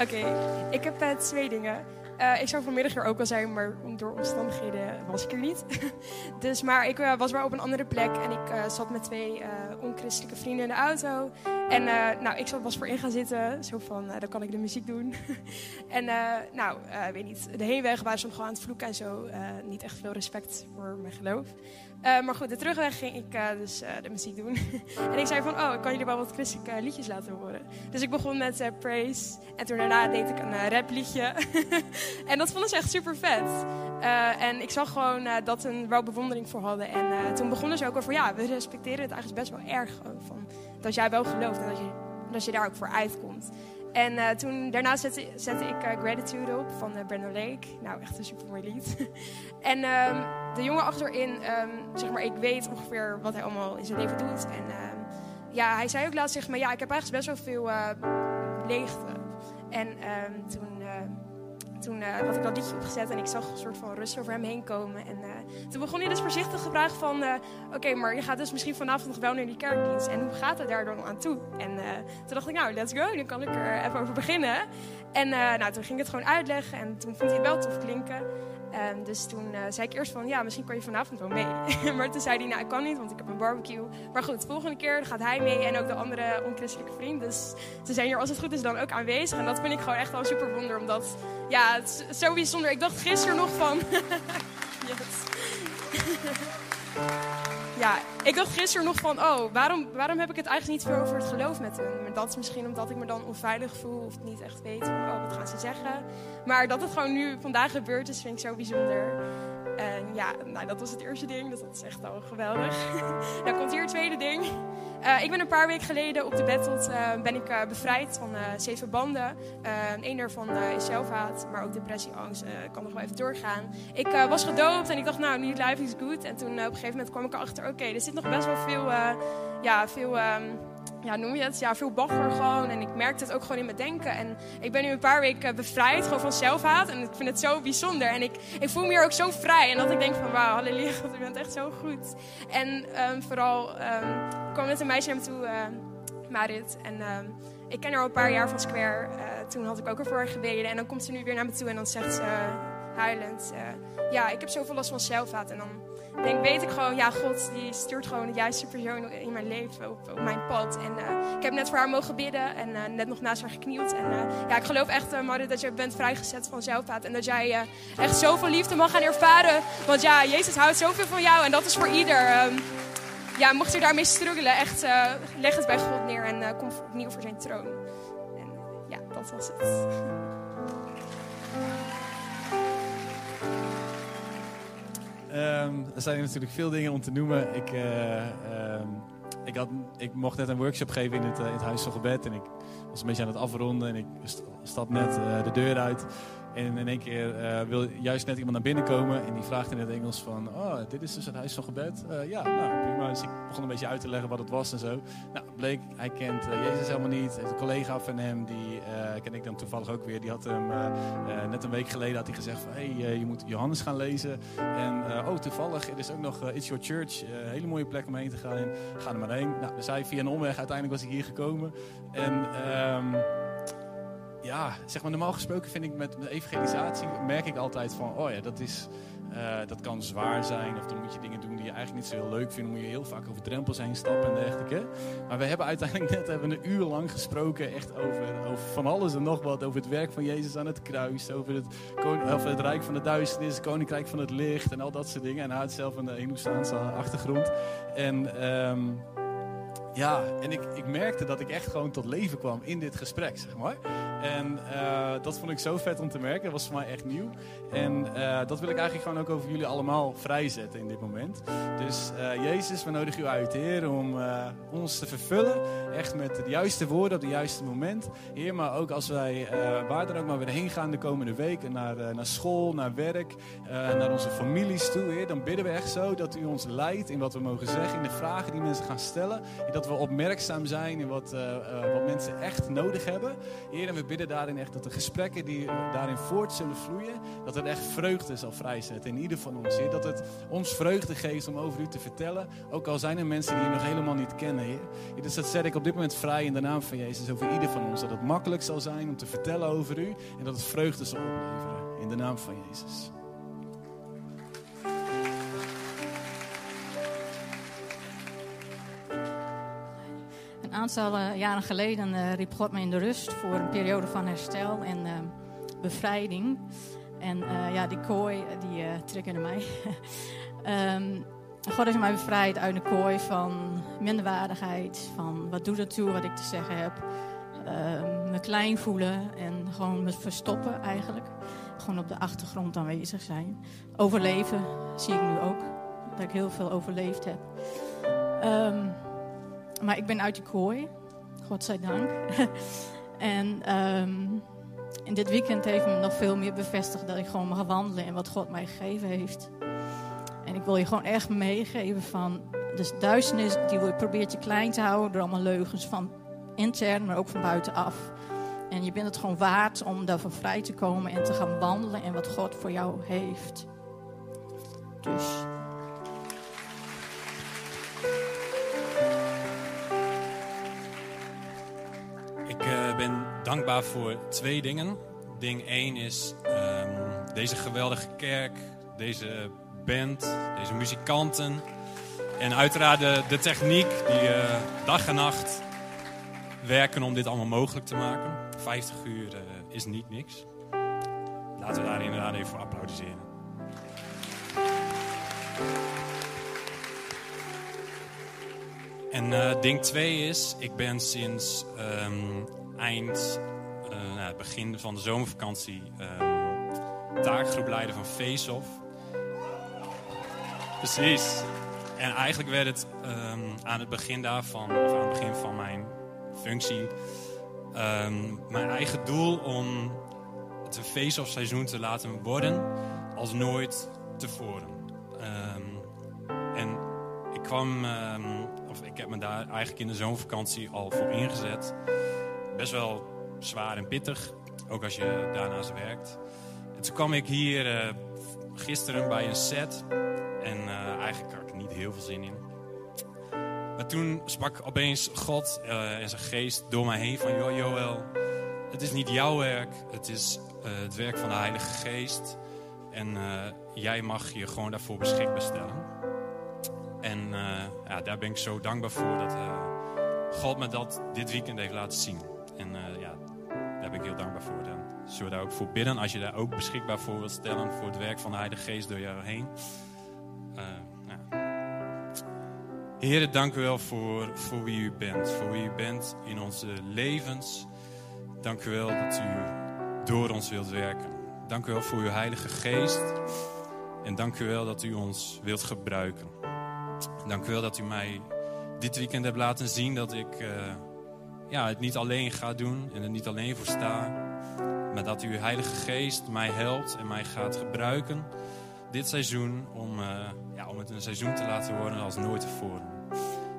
Oké, ik heb uh, twee dingen. Uh, ik zou vanmiddag er ook al zijn, maar door omstandigheden was ik er niet. (laughs) dus, maar ik was wel op een andere plek en ik zat met twee onchristelijke vrienden in de auto. En nou, ik was voor in gaan zitten, zo van, dan kan ik de muziek doen. (laughs) en nou, weet niet, de heenweg waren ze gewoon aan het vloeken en zo. niet echt veel respect voor mijn geloof. Uh, maar goed, de terugweg ging ik uh, dus uh, de muziek doen. (laughs) en ik zei van, oh, kan jullie wel wat christelijke liedjes laten horen. Dus ik begon met Praise. En toen daarna deed ik een rap liedje. (laughs) en dat vonden ze echt super vet. en ik zag gewoon dat ze er wel bewondering voor hadden. En toen begonnen ze ook over, ja, we respecteren het eigenlijk best wel erg. Van, dat jij wel gelooft en dat je, dat je daar ook voor uitkomt. En uh, toen, daarna zette, zette ik uh, Gratitude op van uh, Brandon Lake. Nou, echt een super mooi lied. (laughs) en um, de jongen achterin, um, zeg maar, ik weet ongeveer wat hij allemaal in zijn leven doet. En um, ja, hij zei ook laatst, zeg maar, ja, ik heb eigenlijk best wel veel leegte. En toen toen uh, had ik dat liedje opgezet en ik zag een soort van rust over hem heen komen. En uh, toen begon hij dus voorzichtig te vragen van... Uh, Oké, maar je gaat dus misschien vanavond nog wel naar die kerkdienst. En hoe gaat het daar dan aan toe? En toen dacht ik, nou, let's go. Dan kan ik er even over beginnen. En nou, toen ging ik het gewoon uitleggen. En toen vond hij het wel tof klinken. Um, dus toen uh, zei ik eerst van, ja, misschien kan je vanavond wel mee. (laughs) maar toen zei hij, nou, ik kan niet, want ik heb een barbecue. Maar goed, de volgende keer gaat hij mee en ook de andere onchristelijke vriend. Dus ze zijn hier, als het goed is, dan ook aanwezig. En dat vind ik gewoon echt wel super wonder, omdat, ja, het is zo bijzonder. Ik dacht gisteren nog van... (laughs) (laughs) ja, ik dacht gisteren nog van, oh, waarom, waarom heb ik het eigenlijk niet veel over het geloof met hem? Maar dat is misschien omdat ik me dan onveilig voel of niet echt weet van, oh, wat gaan ze zeggen? Maar dat het gewoon nu vandaag gebeurd is, vind ik zo bijzonder. En ja, nou, dat was het eerste ding, dus dat is echt al geweldig. (laughs) Dan komt hier het tweede ding. Uh, ik ben een paar weken geleden op de Battle uh, ben ik uh, bevrijd van zeven banden. Eén daarvan is zelfhaat, maar ook depressie, angst. Ik kan nog wel even doorgaan. Ik was gedoopt en ik dacht, nou, new life is good. En toen op een gegeven moment kwam ik erachter, oké, er zit nog best wel veel, ja, veel um, ja, noem je het? Ja, veel bagger gewoon. En ik merkte het ook gewoon in mijn denken. En ik ben nu een paar weken bevrijd gewoon van zelfhaat. En ik vind het zo bijzonder. En ik, ik voel me hier ook zo vrij. En dat ik denk van, wauw, halleluja, (laughs) u bent echt zo goed. En um, vooral um, kwam met een meisje naar me toe, uh, Marit. En ik ken haar al een paar jaar van Square. Uh, toen had ik ook ervoor gebeden. En dan komt ze nu weer naar me toe en dan zegt ze huilend... Uh, ja, ik heb zoveel last van zelfhaat. En dan denk, weet ik gewoon, ja, God die stuurt gewoon de juiste persoon in mijn leven, op, op mijn pad. En uh, ik heb net voor haar mogen bidden en uh, net nog naast haar geknield. En uh, ja, ik geloof echt, uh, dat je bent vrijgezet van zelfhaat. En dat jij echt zoveel liefde mag gaan ervaren. Want ja, Jezus houdt zoveel van jou en dat is voor ieder. Um, ja, mocht je daarmee struggelen, echt leg het bij God neer en kom opnieuw voor zijn troon. En ja, dat was het. Um, er zijn natuurlijk veel dingen om te noemen. Ik, uh, um, ik, had, ik mocht net een workshop geven in het, uh, in het Huis van Gebed. En ik was een beetje aan het afronden. En ik stap net uh, de deur uit. En in één keer eh, wil juist net iemand naar binnen komen. En die vraagt in het Engels van... Oh, dit is dus het huis van gebed? Eh, ja, nou prima. Dus ik begon een beetje uit te leggen wat het was en zo. Nou, bleek, hij kent eh, Jezus helemaal niet. Een collega van hem, die eh, ken ik dan toevallig ook weer. Die had hem eh, eh, net een week geleden had hij gezegd van... Hé, hey, je moet Johannes gaan lezen. En oh, toevallig, er is ook nog It's Your Church. een hele mooie plek om heen te gaan. Ga er maar heen. Nou, dus hij via een omweg. Uiteindelijk was ik hier gekomen. En... ehm, ja, zeg maar normaal gesproken vind ik met, evangelisatie merk ik altijd van, oh ja, dat is, eh, dat kan zwaar zijn of dan moet je dingen doen die je eigenlijk niet zo heel leuk vindt. Moet je heel vaak over drempels heen stappen en dergelijke. Maar we hebben uiteindelijk net hebben een uur lang gesproken echt over, over van alles en nog wat. Over het werk van Jezus aan het kruis, over het, over het rijk van de duisternis, het koninkrijk van het licht en al dat soort dingen. En hij had zelf een Hindoestaanse achtergrond. En ehm, ja, en ik, ik merkte dat ik echt gewoon tot leven kwam in dit gesprek, zeg maar. En eh, dat vond ik zo vet om te merken. Dat was voor mij echt nieuw. En eh, dat wil ik eigenlijk gewoon ook over jullie allemaal vrijzetten in dit moment. Dus eh, Jezus, we nodigen u uit, Heer, om ons te vervullen. Echt met de juiste woorden op het juiste moment. Heer, maar ook als wij waar dan ook maar weer heen gaan de komende weken. Naar, naar school, naar werk, naar onze families toe, Heer. Dan bidden we echt zo dat u ons leidt in wat we mogen zeggen. In de vragen die mensen gaan stellen. En dat we opmerkzaam zijn in wat, wat mensen echt nodig hebben. Heer, en we bidden daarin echt dat de gesprekken die daarin voort zullen vloeien, dat het echt vreugde zal vrijzetten in ieder van ons. Heer, dat het ons vreugde geeft om over u te vertellen. Ook al zijn er mensen die u nog helemaal niet kennen, dus dat zet ik op dit moment vrij in de naam van Jezus over ieder van ons. Dat het makkelijk zal zijn om te vertellen over u en dat het vreugde zal opleveren. In de naam van Jezus. Een aantal eh, jaren geleden eh, riep God me in de rust voor een periode van herstel en eh, bevrijding. En ja, die kooi, die triggerde mij. (laughs) Ehm, God heeft mij bevrijd uit de kooi van minderwaardigheid, van wat doet het toe wat ik te zeggen heb. Ehm, me klein voelen en gewoon me verstoppen eigenlijk. Gewoon op de achtergrond aanwezig zijn. Overleven zie ik nu ook, dat ik heel veel overleefd heb. Ehm, maar ik ben uit die kooi, godzijdank. (laughs) en, ehm, en dit weekend heeft me nog veel meer bevestigd dat ik gewoon mag wandelen in wat God mij gegeven heeft. En ik wil je gewoon echt meegeven van de duisternis die probeert je klein te houden door allemaal leugens van intern, maar ook van buitenaf. En je bent het gewoon waard om daarvan vrij te komen en te gaan wandelen in wat God voor jou heeft. Dus Ik eh, ben dankbaar voor twee dingen. Ding één is ehm, deze geweldige kerk, deze band, deze muzikanten. En uiteraard de, techniek die eh, dag en nacht werken om dit allemaal mogelijk te maken. 50 uur eh, is niet niks. Laten we daar inderdaad even voor applaudisseren. En eh, ding twee is, ik ben sinds ehm, eind, eh, nou, begin van de zomervakantie, ehm taakgroepleider van Face-Off. Precies. En eigenlijk werd het ehm, aan het begin daarvan, of aan het begin van mijn functie, mijn eigen doel om het een Face-Off seizoen te laten worden als nooit tevoren. En ik kwam, ik heb me daar eigenlijk in de zomervakantie al voor ingezet. Best wel zwaar en pittig, ook als je daarnaast werkt. En toen kwam ik hier eh, gisteren bij een set en eh, eigenlijk had ik niet heel veel zin in. Maar toen sprak opeens God eh, en zijn geest door mij heen van... Joh, Joël, het is niet jouw werk, het is het werk van de Heilige Geest. En jij mag je gewoon daarvoor beschikbaar stellen. En daar ben ik zo dankbaar voor dat eh, God me dat dit weekend heeft laten zien. En eh, ja, daar ben ik heel dankbaar voor. Dan zullen we daar ook voor bidden als je daar ook beschikbaar voor wilt stellen voor het werk van de Heilige Geest door jou heen. Eh. Heren, dank u wel voor, voor wie u bent. Voor wie u bent in onze levens. Dank u wel dat u door ons wilt werken. Dank u wel voor uw Heilige Geest. En dank u wel dat u ons wilt gebruiken. Dank u wel dat u mij dit weekend hebt laten zien dat ik eh, ja, het niet alleen ga doen en er niet alleen voor sta. maar dat uw Heilige Geest mij helpt en mij gaat gebruiken dit seizoen om, eh, ja, om het een seizoen te laten worden als nooit tevoren.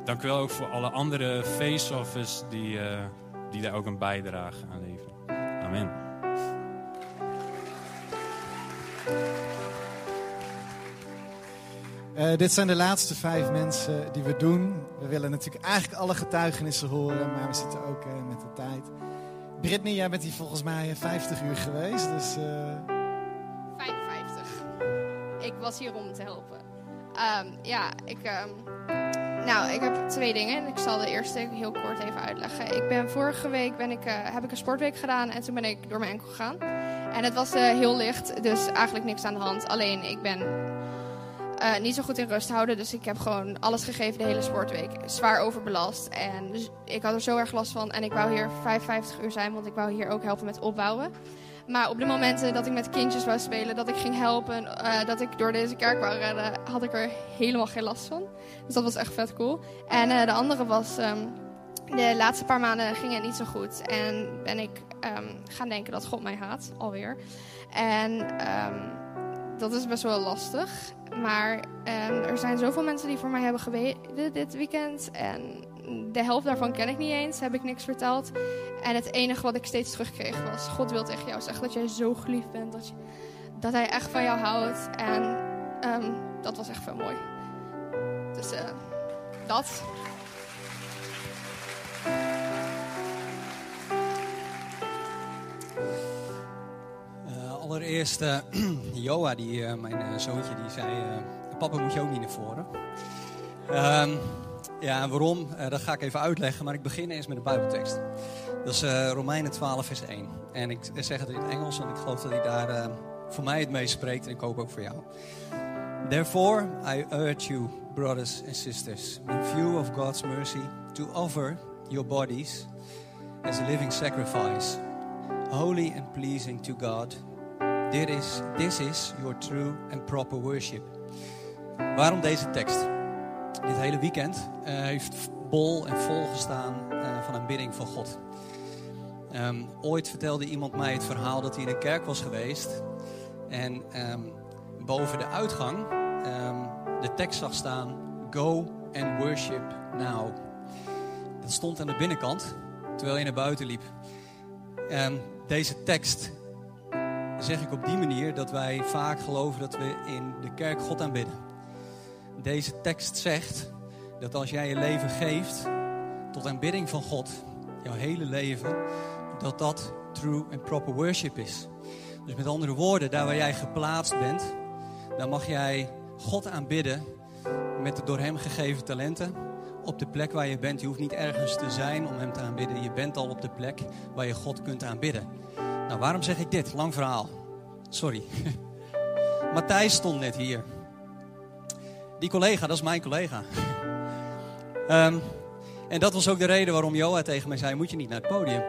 Dank u wel ook voor alle andere face-offers die, eh, die daar ook een bijdrage aan leveren. Amen. Eh, dit zijn de laatste vijf mensen die we doen. We willen natuurlijk eigenlijk alle getuigenissen horen, maar we zitten ook eh, met de tijd. Brittany, jij bent hier volgens mij 50 uur geweest, dus... eh, 55. Ik was hier om te helpen. Ehm, ja, ik, ehm, nou, ik heb twee dingen. Ik zal de eerste heel kort even uitleggen. Ik ben vorige week ben ik, eh, heb ik een sportweek gedaan en toen ben ik door mijn enkel gegaan. En het was eh, heel licht, dus eigenlijk niks aan de hand. Alleen ik ben eh, niet zo goed in rust houden, dus ik heb gewoon alles gegeven de hele sportweek. Zwaar overbelast en dus ik had er zo erg last van. En ik wou hier 55 uur zijn, want ik wou hier ook helpen met opbouwen. Maar op de momenten dat ik met kindjes wou spelen, dat ik ging helpen, eh, dat ik door deze kerk wou redden, had ik er helemaal geen last van. Dus dat was echt vet cool. En eh, de andere was, ehm, de laatste paar maanden ging het niet zo goed. En ben ik ehm, gaan denken dat God mij haat, alweer. En ehm, dat is best wel lastig. Maar ehm, er zijn zoveel mensen die voor mij hebben gebeden dit weekend. En de helft daarvan ken ik niet eens, heb ik niks verteld. En het enige wat ik steeds terugkreeg was: God wil tegen jou zeggen dat jij zo geliefd bent. Dat, je, dat hij echt van jou houdt. En ehm, dat was echt veel mooi. Dus eh, dat. Allereerst, (clears throat) Joa, die, eh, mijn eh, zoontje, die zei... papa, moet je ook niet naar voren? Ehm, ja, waarom? Dat ga ik even uitleggen, maar ik begin eens met een bijbeltekst. Dat is Romeinen 12, vers 1. En ik zeg het in het Engels, want ik geloof dat hij daar voor mij het meest spreekt. En ik hoop ook voor jou. Therefore, I urge you, brothers and sisters, in view of God's mercy, to offer your bodies as a living sacrifice, holy and pleasing to God. This is, this is your true and proper worship. Waarom deze tekst? Dit hele weekend eh, heeft bol en vol gestaan eh, van aanbidding van God. Ehm, ooit vertelde iemand mij het verhaal dat hij in een kerk was geweest. En ehm, boven de uitgang ehm, de tekst zag staan: Go and worship now. Dat stond aan de binnenkant terwijl je naar buiten liep. Deze tekst zeg ik op die manier dat wij vaak geloven dat we in de kerk God aanbidden. Deze tekst zegt dat als jij je leven geeft tot aanbidding van God, jouw hele leven, dat dat true and proper worship is. Dus met andere woorden, daar waar jij geplaatst bent, daar mag jij God aanbidden met de door Hem gegeven talenten. Op de plek waar je bent. Je hoeft niet ergens te zijn om Hem te aanbidden. Je bent al op de plek waar je God kunt aanbidden. Nou, waarom zeg ik dit? Lang verhaal. Sorry. (laughs) Matthijs stond net hier. Die collega, dat is mijn collega. (laughs) Ehm, en dat was ook de reden waarom Joa tegen mij zei: Moet je niet naar het podium?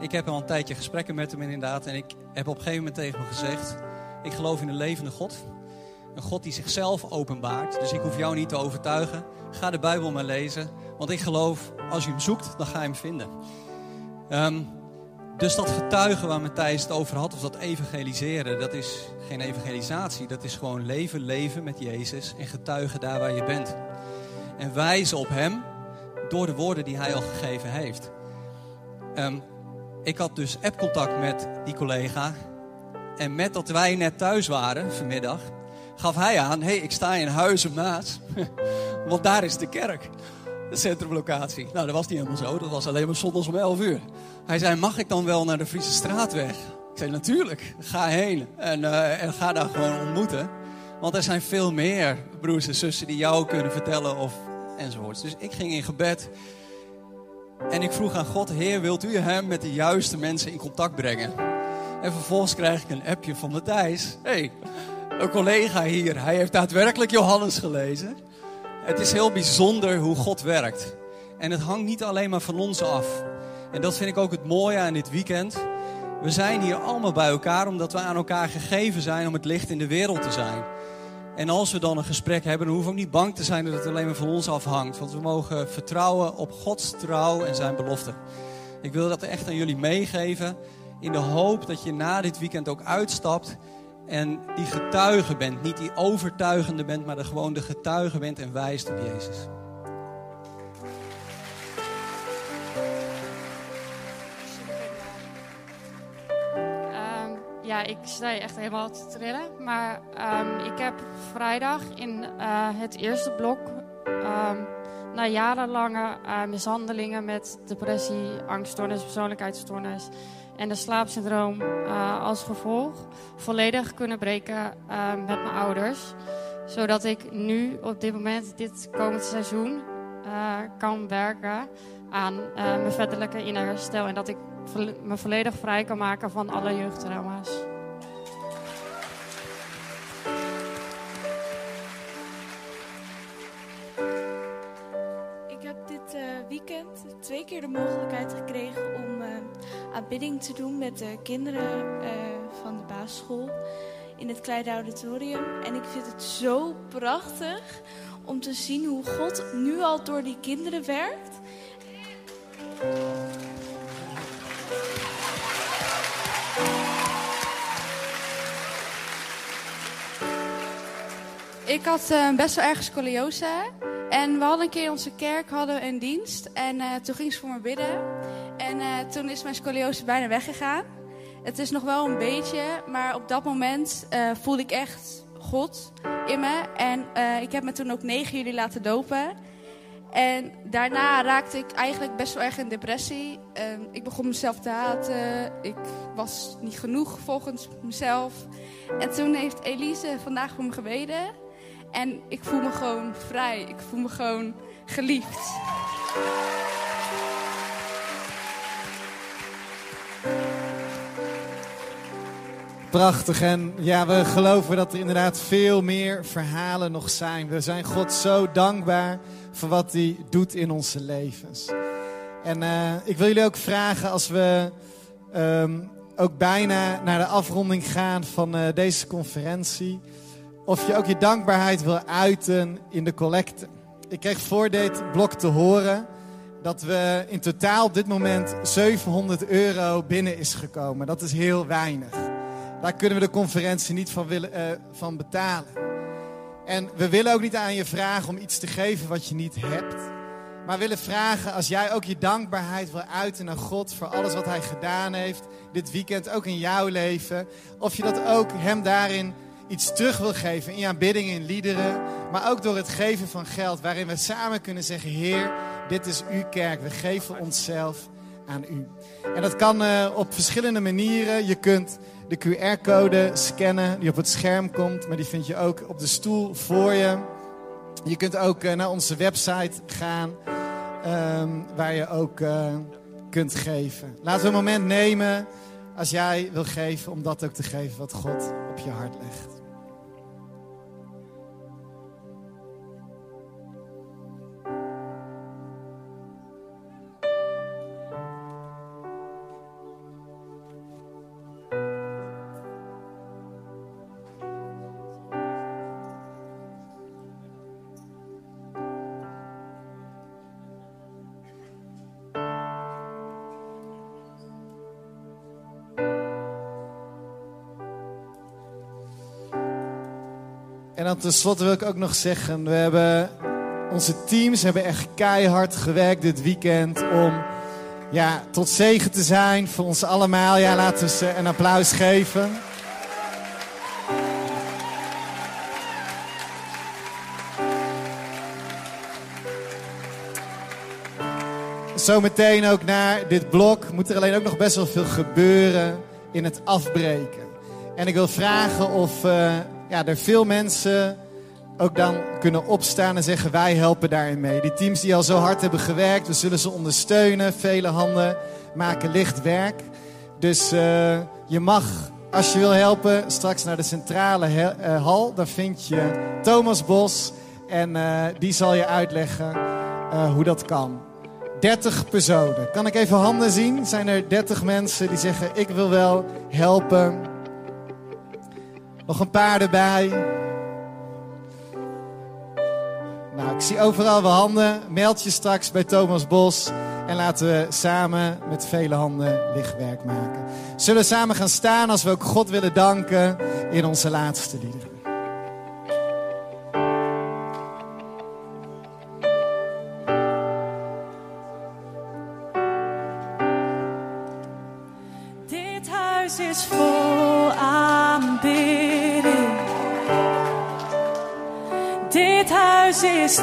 Ik heb al een tijdje gesprekken met hem inderdaad. En ik heb op een gegeven moment tegen hem gezegd: Ik geloof in een levende God. Een God die zichzelf openbaart. Dus ik hoef jou niet te overtuigen. Ga de Bijbel maar lezen. Want ik geloof, als je hem zoekt, dan ga je hem vinden. Ehm, dus dat getuigen waar Matthijs het over had, of dat evangeliseren, dat is geen evangelisatie. Dat is gewoon leven, leven met Jezus en getuigen daar waar je bent. En wijzen op Hem door de woorden die Hij al gegeven heeft. Ehm, ik had dus appcontact met die collega. En met dat wij net thuis waren vanmiddag, gaf hij aan: hé, hey, ik sta in Huizen naast. (laughs) Want daar is de kerk, de centrumlocatie. Nou, dat was niet helemaal zo. Dat was alleen maar zondags om 11 uur. Hij zei: Mag ik dan wel naar de Friese Straatweg? Ik zei: Natuurlijk, ga heen. En, eh, en ga daar gewoon ontmoeten. Want er zijn veel meer broers en zussen die jou kunnen vertellen of enzovoorts. Dus ik ging in gebed. En ik vroeg aan God: Heer, wilt u hem met de juiste mensen in contact brengen? En vervolgens krijg ik een appje van Matthijs. hey, een collega hier, hij heeft daadwerkelijk Johannes gelezen. Het is heel bijzonder hoe God werkt. En het hangt niet alleen maar van ons af. En dat vind ik ook het mooie aan dit weekend. We zijn hier allemaal bij elkaar omdat we aan elkaar gegeven zijn om het licht in de wereld te zijn. En als we dan een gesprek hebben, dan hoeven we ook niet bang te zijn dat het alleen maar van ons afhangt. Want we mogen vertrouwen op Gods trouw en zijn belofte. Ik wil dat echt aan jullie meegeven. In de hoop dat je na dit weekend ook uitstapt en die getuige bent. Niet die overtuigende bent, maar de, gewoon de getuige bent en wijst op Jezus. Ehm, ja, ik sta echt helemaal te trillen. Maar ehm, ik heb vrijdag in eh, het eerste blok, ehm, na jarenlange mishandelingen met depressie, angststoornis, persoonlijkheidsstoornis en de slaapsyndroom eh, als gevolg, volledig kunnen breken met mijn ouders. Zodat ik nu op dit moment, dit komend seizoen, kan werken aan mijn verderlijke inner herstel. En dat ik me volledig vrij kan maken van alle jeugdtrauma's. Ik heb dit eh, weekend twee keer de mogelijkheid gekregen eh, aanbidding te doen met de kinderen eh, van de basisschool in het kleine auditorium. En ik vind het zo prachtig om te zien hoe God nu al door die kinderen werkt. Ik had eh, best wel erg scoliose. En we hadden een keer in onze kerk hadden een dienst. En eh, toen ging ze voor me bidden. En eh, toen is mijn scoliose bijna weggegaan. Het is nog wel een beetje, maar op dat moment eh, voelde ik echt God in me. En eh, ik heb me toen ook 9 juli laten dopen. En daarna raakte ik eigenlijk best wel erg in depressie. Ik begon mezelf te haten. Ik was niet genoeg volgens mezelf. En toen heeft Elise vandaag voor me gebeden. En ik voel me gewoon vrij. Ik voel me gewoon geliefd. Prachtig. En ja, we geloven dat er inderdaad veel meer verhalen nog zijn. We zijn God zo dankbaar voor wat hij doet in onze levens. En eh, ik wil jullie ook vragen als we ehm, ook bijna naar de afronding gaan van eh, deze conferentie. Of je ook je dankbaarheid wil uiten in de collecte. Ik kreeg voor dit blok te horen dat we in totaal op dit moment 700 euro binnen is gekomen. Dat is heel weinig. Daar kunnen we de conferentie niet van, willen, eh, van betalen. En we willen ook niet aan je vragen om iets te geven wat je niet hebt. Maar willen vragen als jij ook je dankbaarheid wil uiten naar God voor alles wat Hij gedaan heeft. Dit weekend ook in jouw leven. Of je dat ook Hem daarin iets terug wil geven in je aanbidding, in liederen. Maar ook door het geven van geld. Waarin we samen kunnen zeggen, Heer, dit is uw kerk. We geven onszelf aan u. En dat kan eh, op verschillende manieren. Je kunt de QR-code scannen die op het scherm komt. Maar die vind je ook op de stoel voor je. Je kunt ook eh, naar onze website gaan. ehm, waar je ook eh, kunt geven. Laten we een moment nemen als jij wil geven. Om dat ook te geven wat God op je hart legt. En dan tenslotte wil ik ook nog zeggen, we hebben, onze teams hebben echt keihard gewerkt dit weekend om ja, tot zegen te zijn voor ons allemaal. Ja, laten we ze een applaus geven. Zometeen ook naar dit blok moet er alleen ook nog best wel veel gebeuren in het afbreken. En ik wil vragen of eh, ja, er veel mensen ook dan kunnen opstaan en zeggen wij helpen daarin mee. Die teams die al zo hard hebben gewerkt, we zullen ze ondersteunen. Vele handen maken licht werk. Dus eh, je mag, als je wil helpen, straks naar de centrale eh, hal. Daar vind je Thomas Bos en eh, die zal je uitleggen hoe dat kan. 30 personen. Kan ik even handen zien? Zijn er 30 mensen die zeggen ik wil wel helpen? Nog een paar erbij. Nou, ik zie overal wel handen. Meld je straks bij Thomas Bos. En laten we samen met vele handen lichtwerk maken. Zullen we samen gaan staan als we ook God willen danken in onze laatste liederen. Dit huis is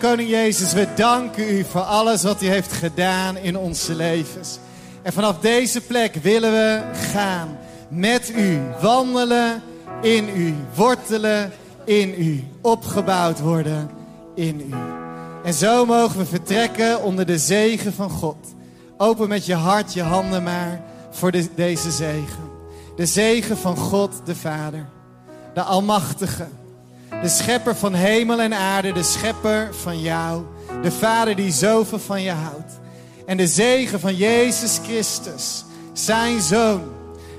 Koning Jezus, we danken u voor alles wat u heeft gedaan in onze levens. En vanaf deze plek willen we gaan met u, wandelen in u, wortelen in u, opgebouwd worden in u. En zo mogen we vertrekken onder de zegen van God. Open met je hart, je handen maar voor de- deze zegen. De zegen van God de Vader, de Almachtige, de schepper van hemel en aarde, de schepper van jou, de Vader die zoveel van je houdt. En de zegen van Jezus Christus, zijn Zoon,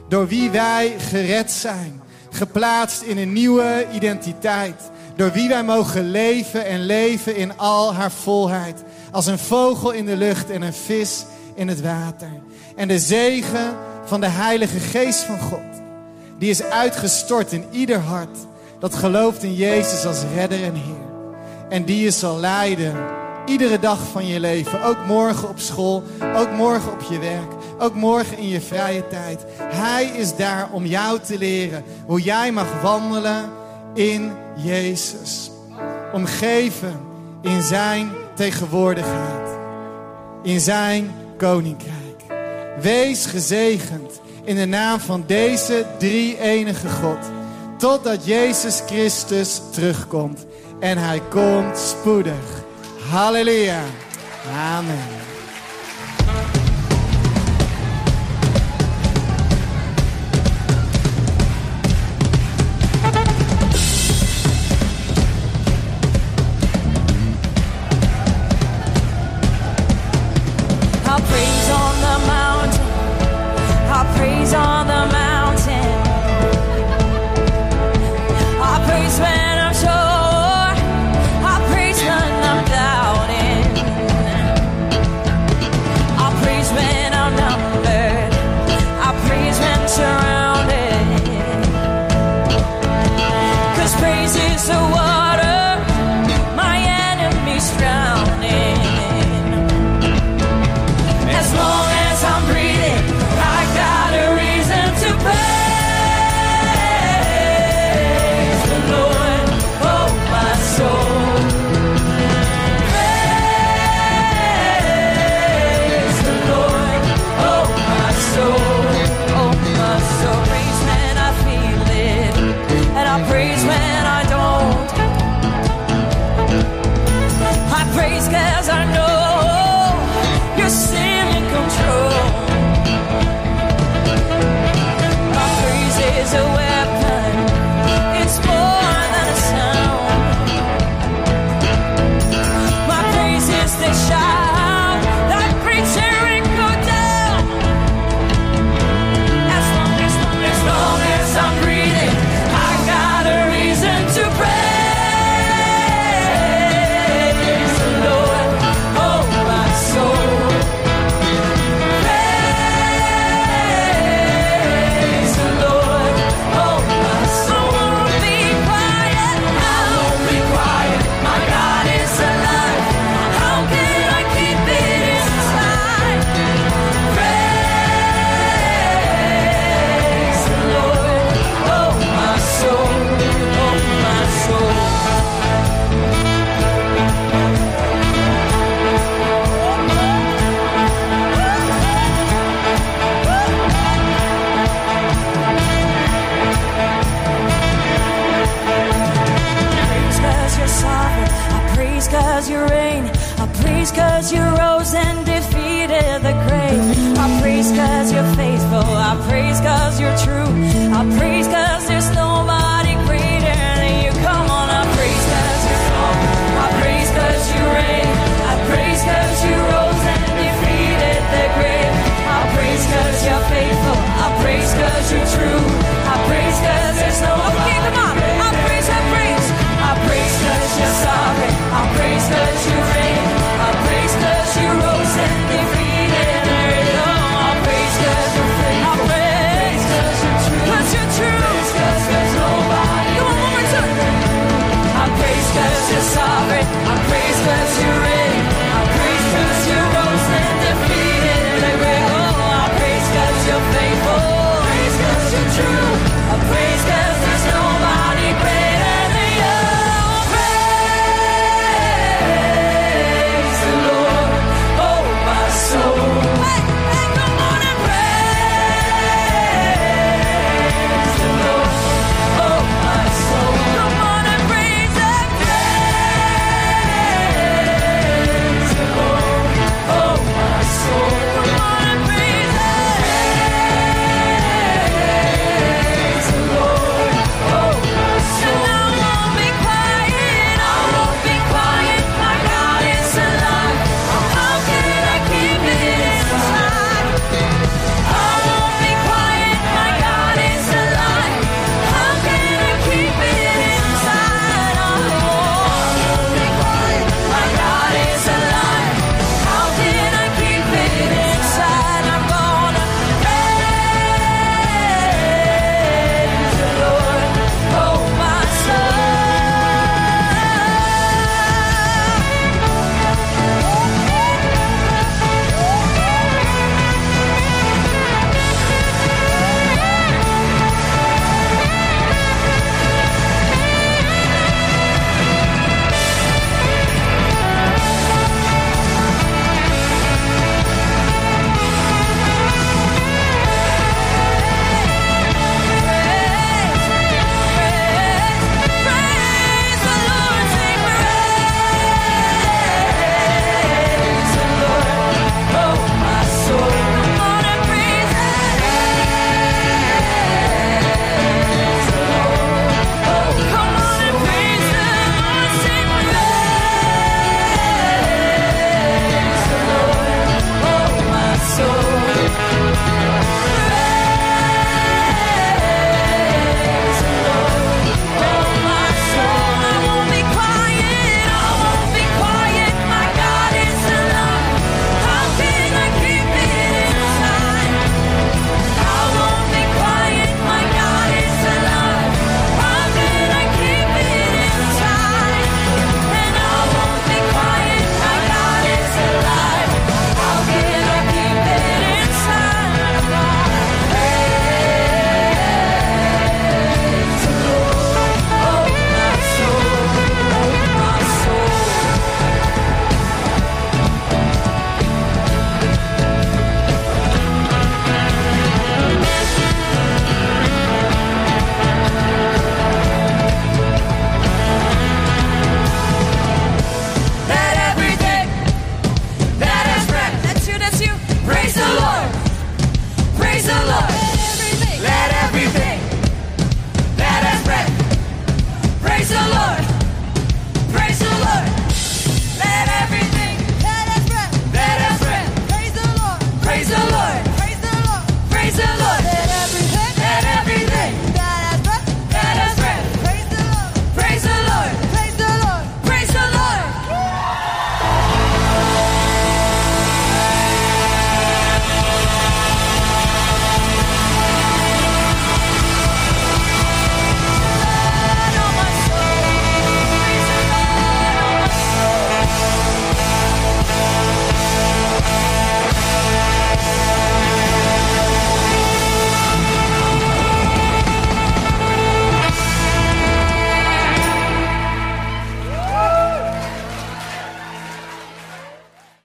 door wie wij gered zijn, geplaatst in een nieuwe identiteit, door wie wij mogen leven en leven in al haar volheid, als een vogel in de lucht en een vis in het water. En de zegen van de Heilige Geest van God, die is uitgestort in ieder hart dat gelooft in Jezus als redder en Heer. En die je zal leiden iedere dag van je leven. Ook morgen op school, ook morgen op je werk, ook morgen in je vrije tijd. Hij is daar om jou te leren hoe jij mag wandelen in Jezus. Omgeven in zijn tegenwoordigheid, in zijn koninkrijk. Wees gezegend in de naam van deze drie enige God. Totdat Jezus Christus terugkomt. En hij komt spoedig. Halleluja. Amen. Praise on the mountain. I'll praise on the mountain. cause you're sovereign. I praise cause you're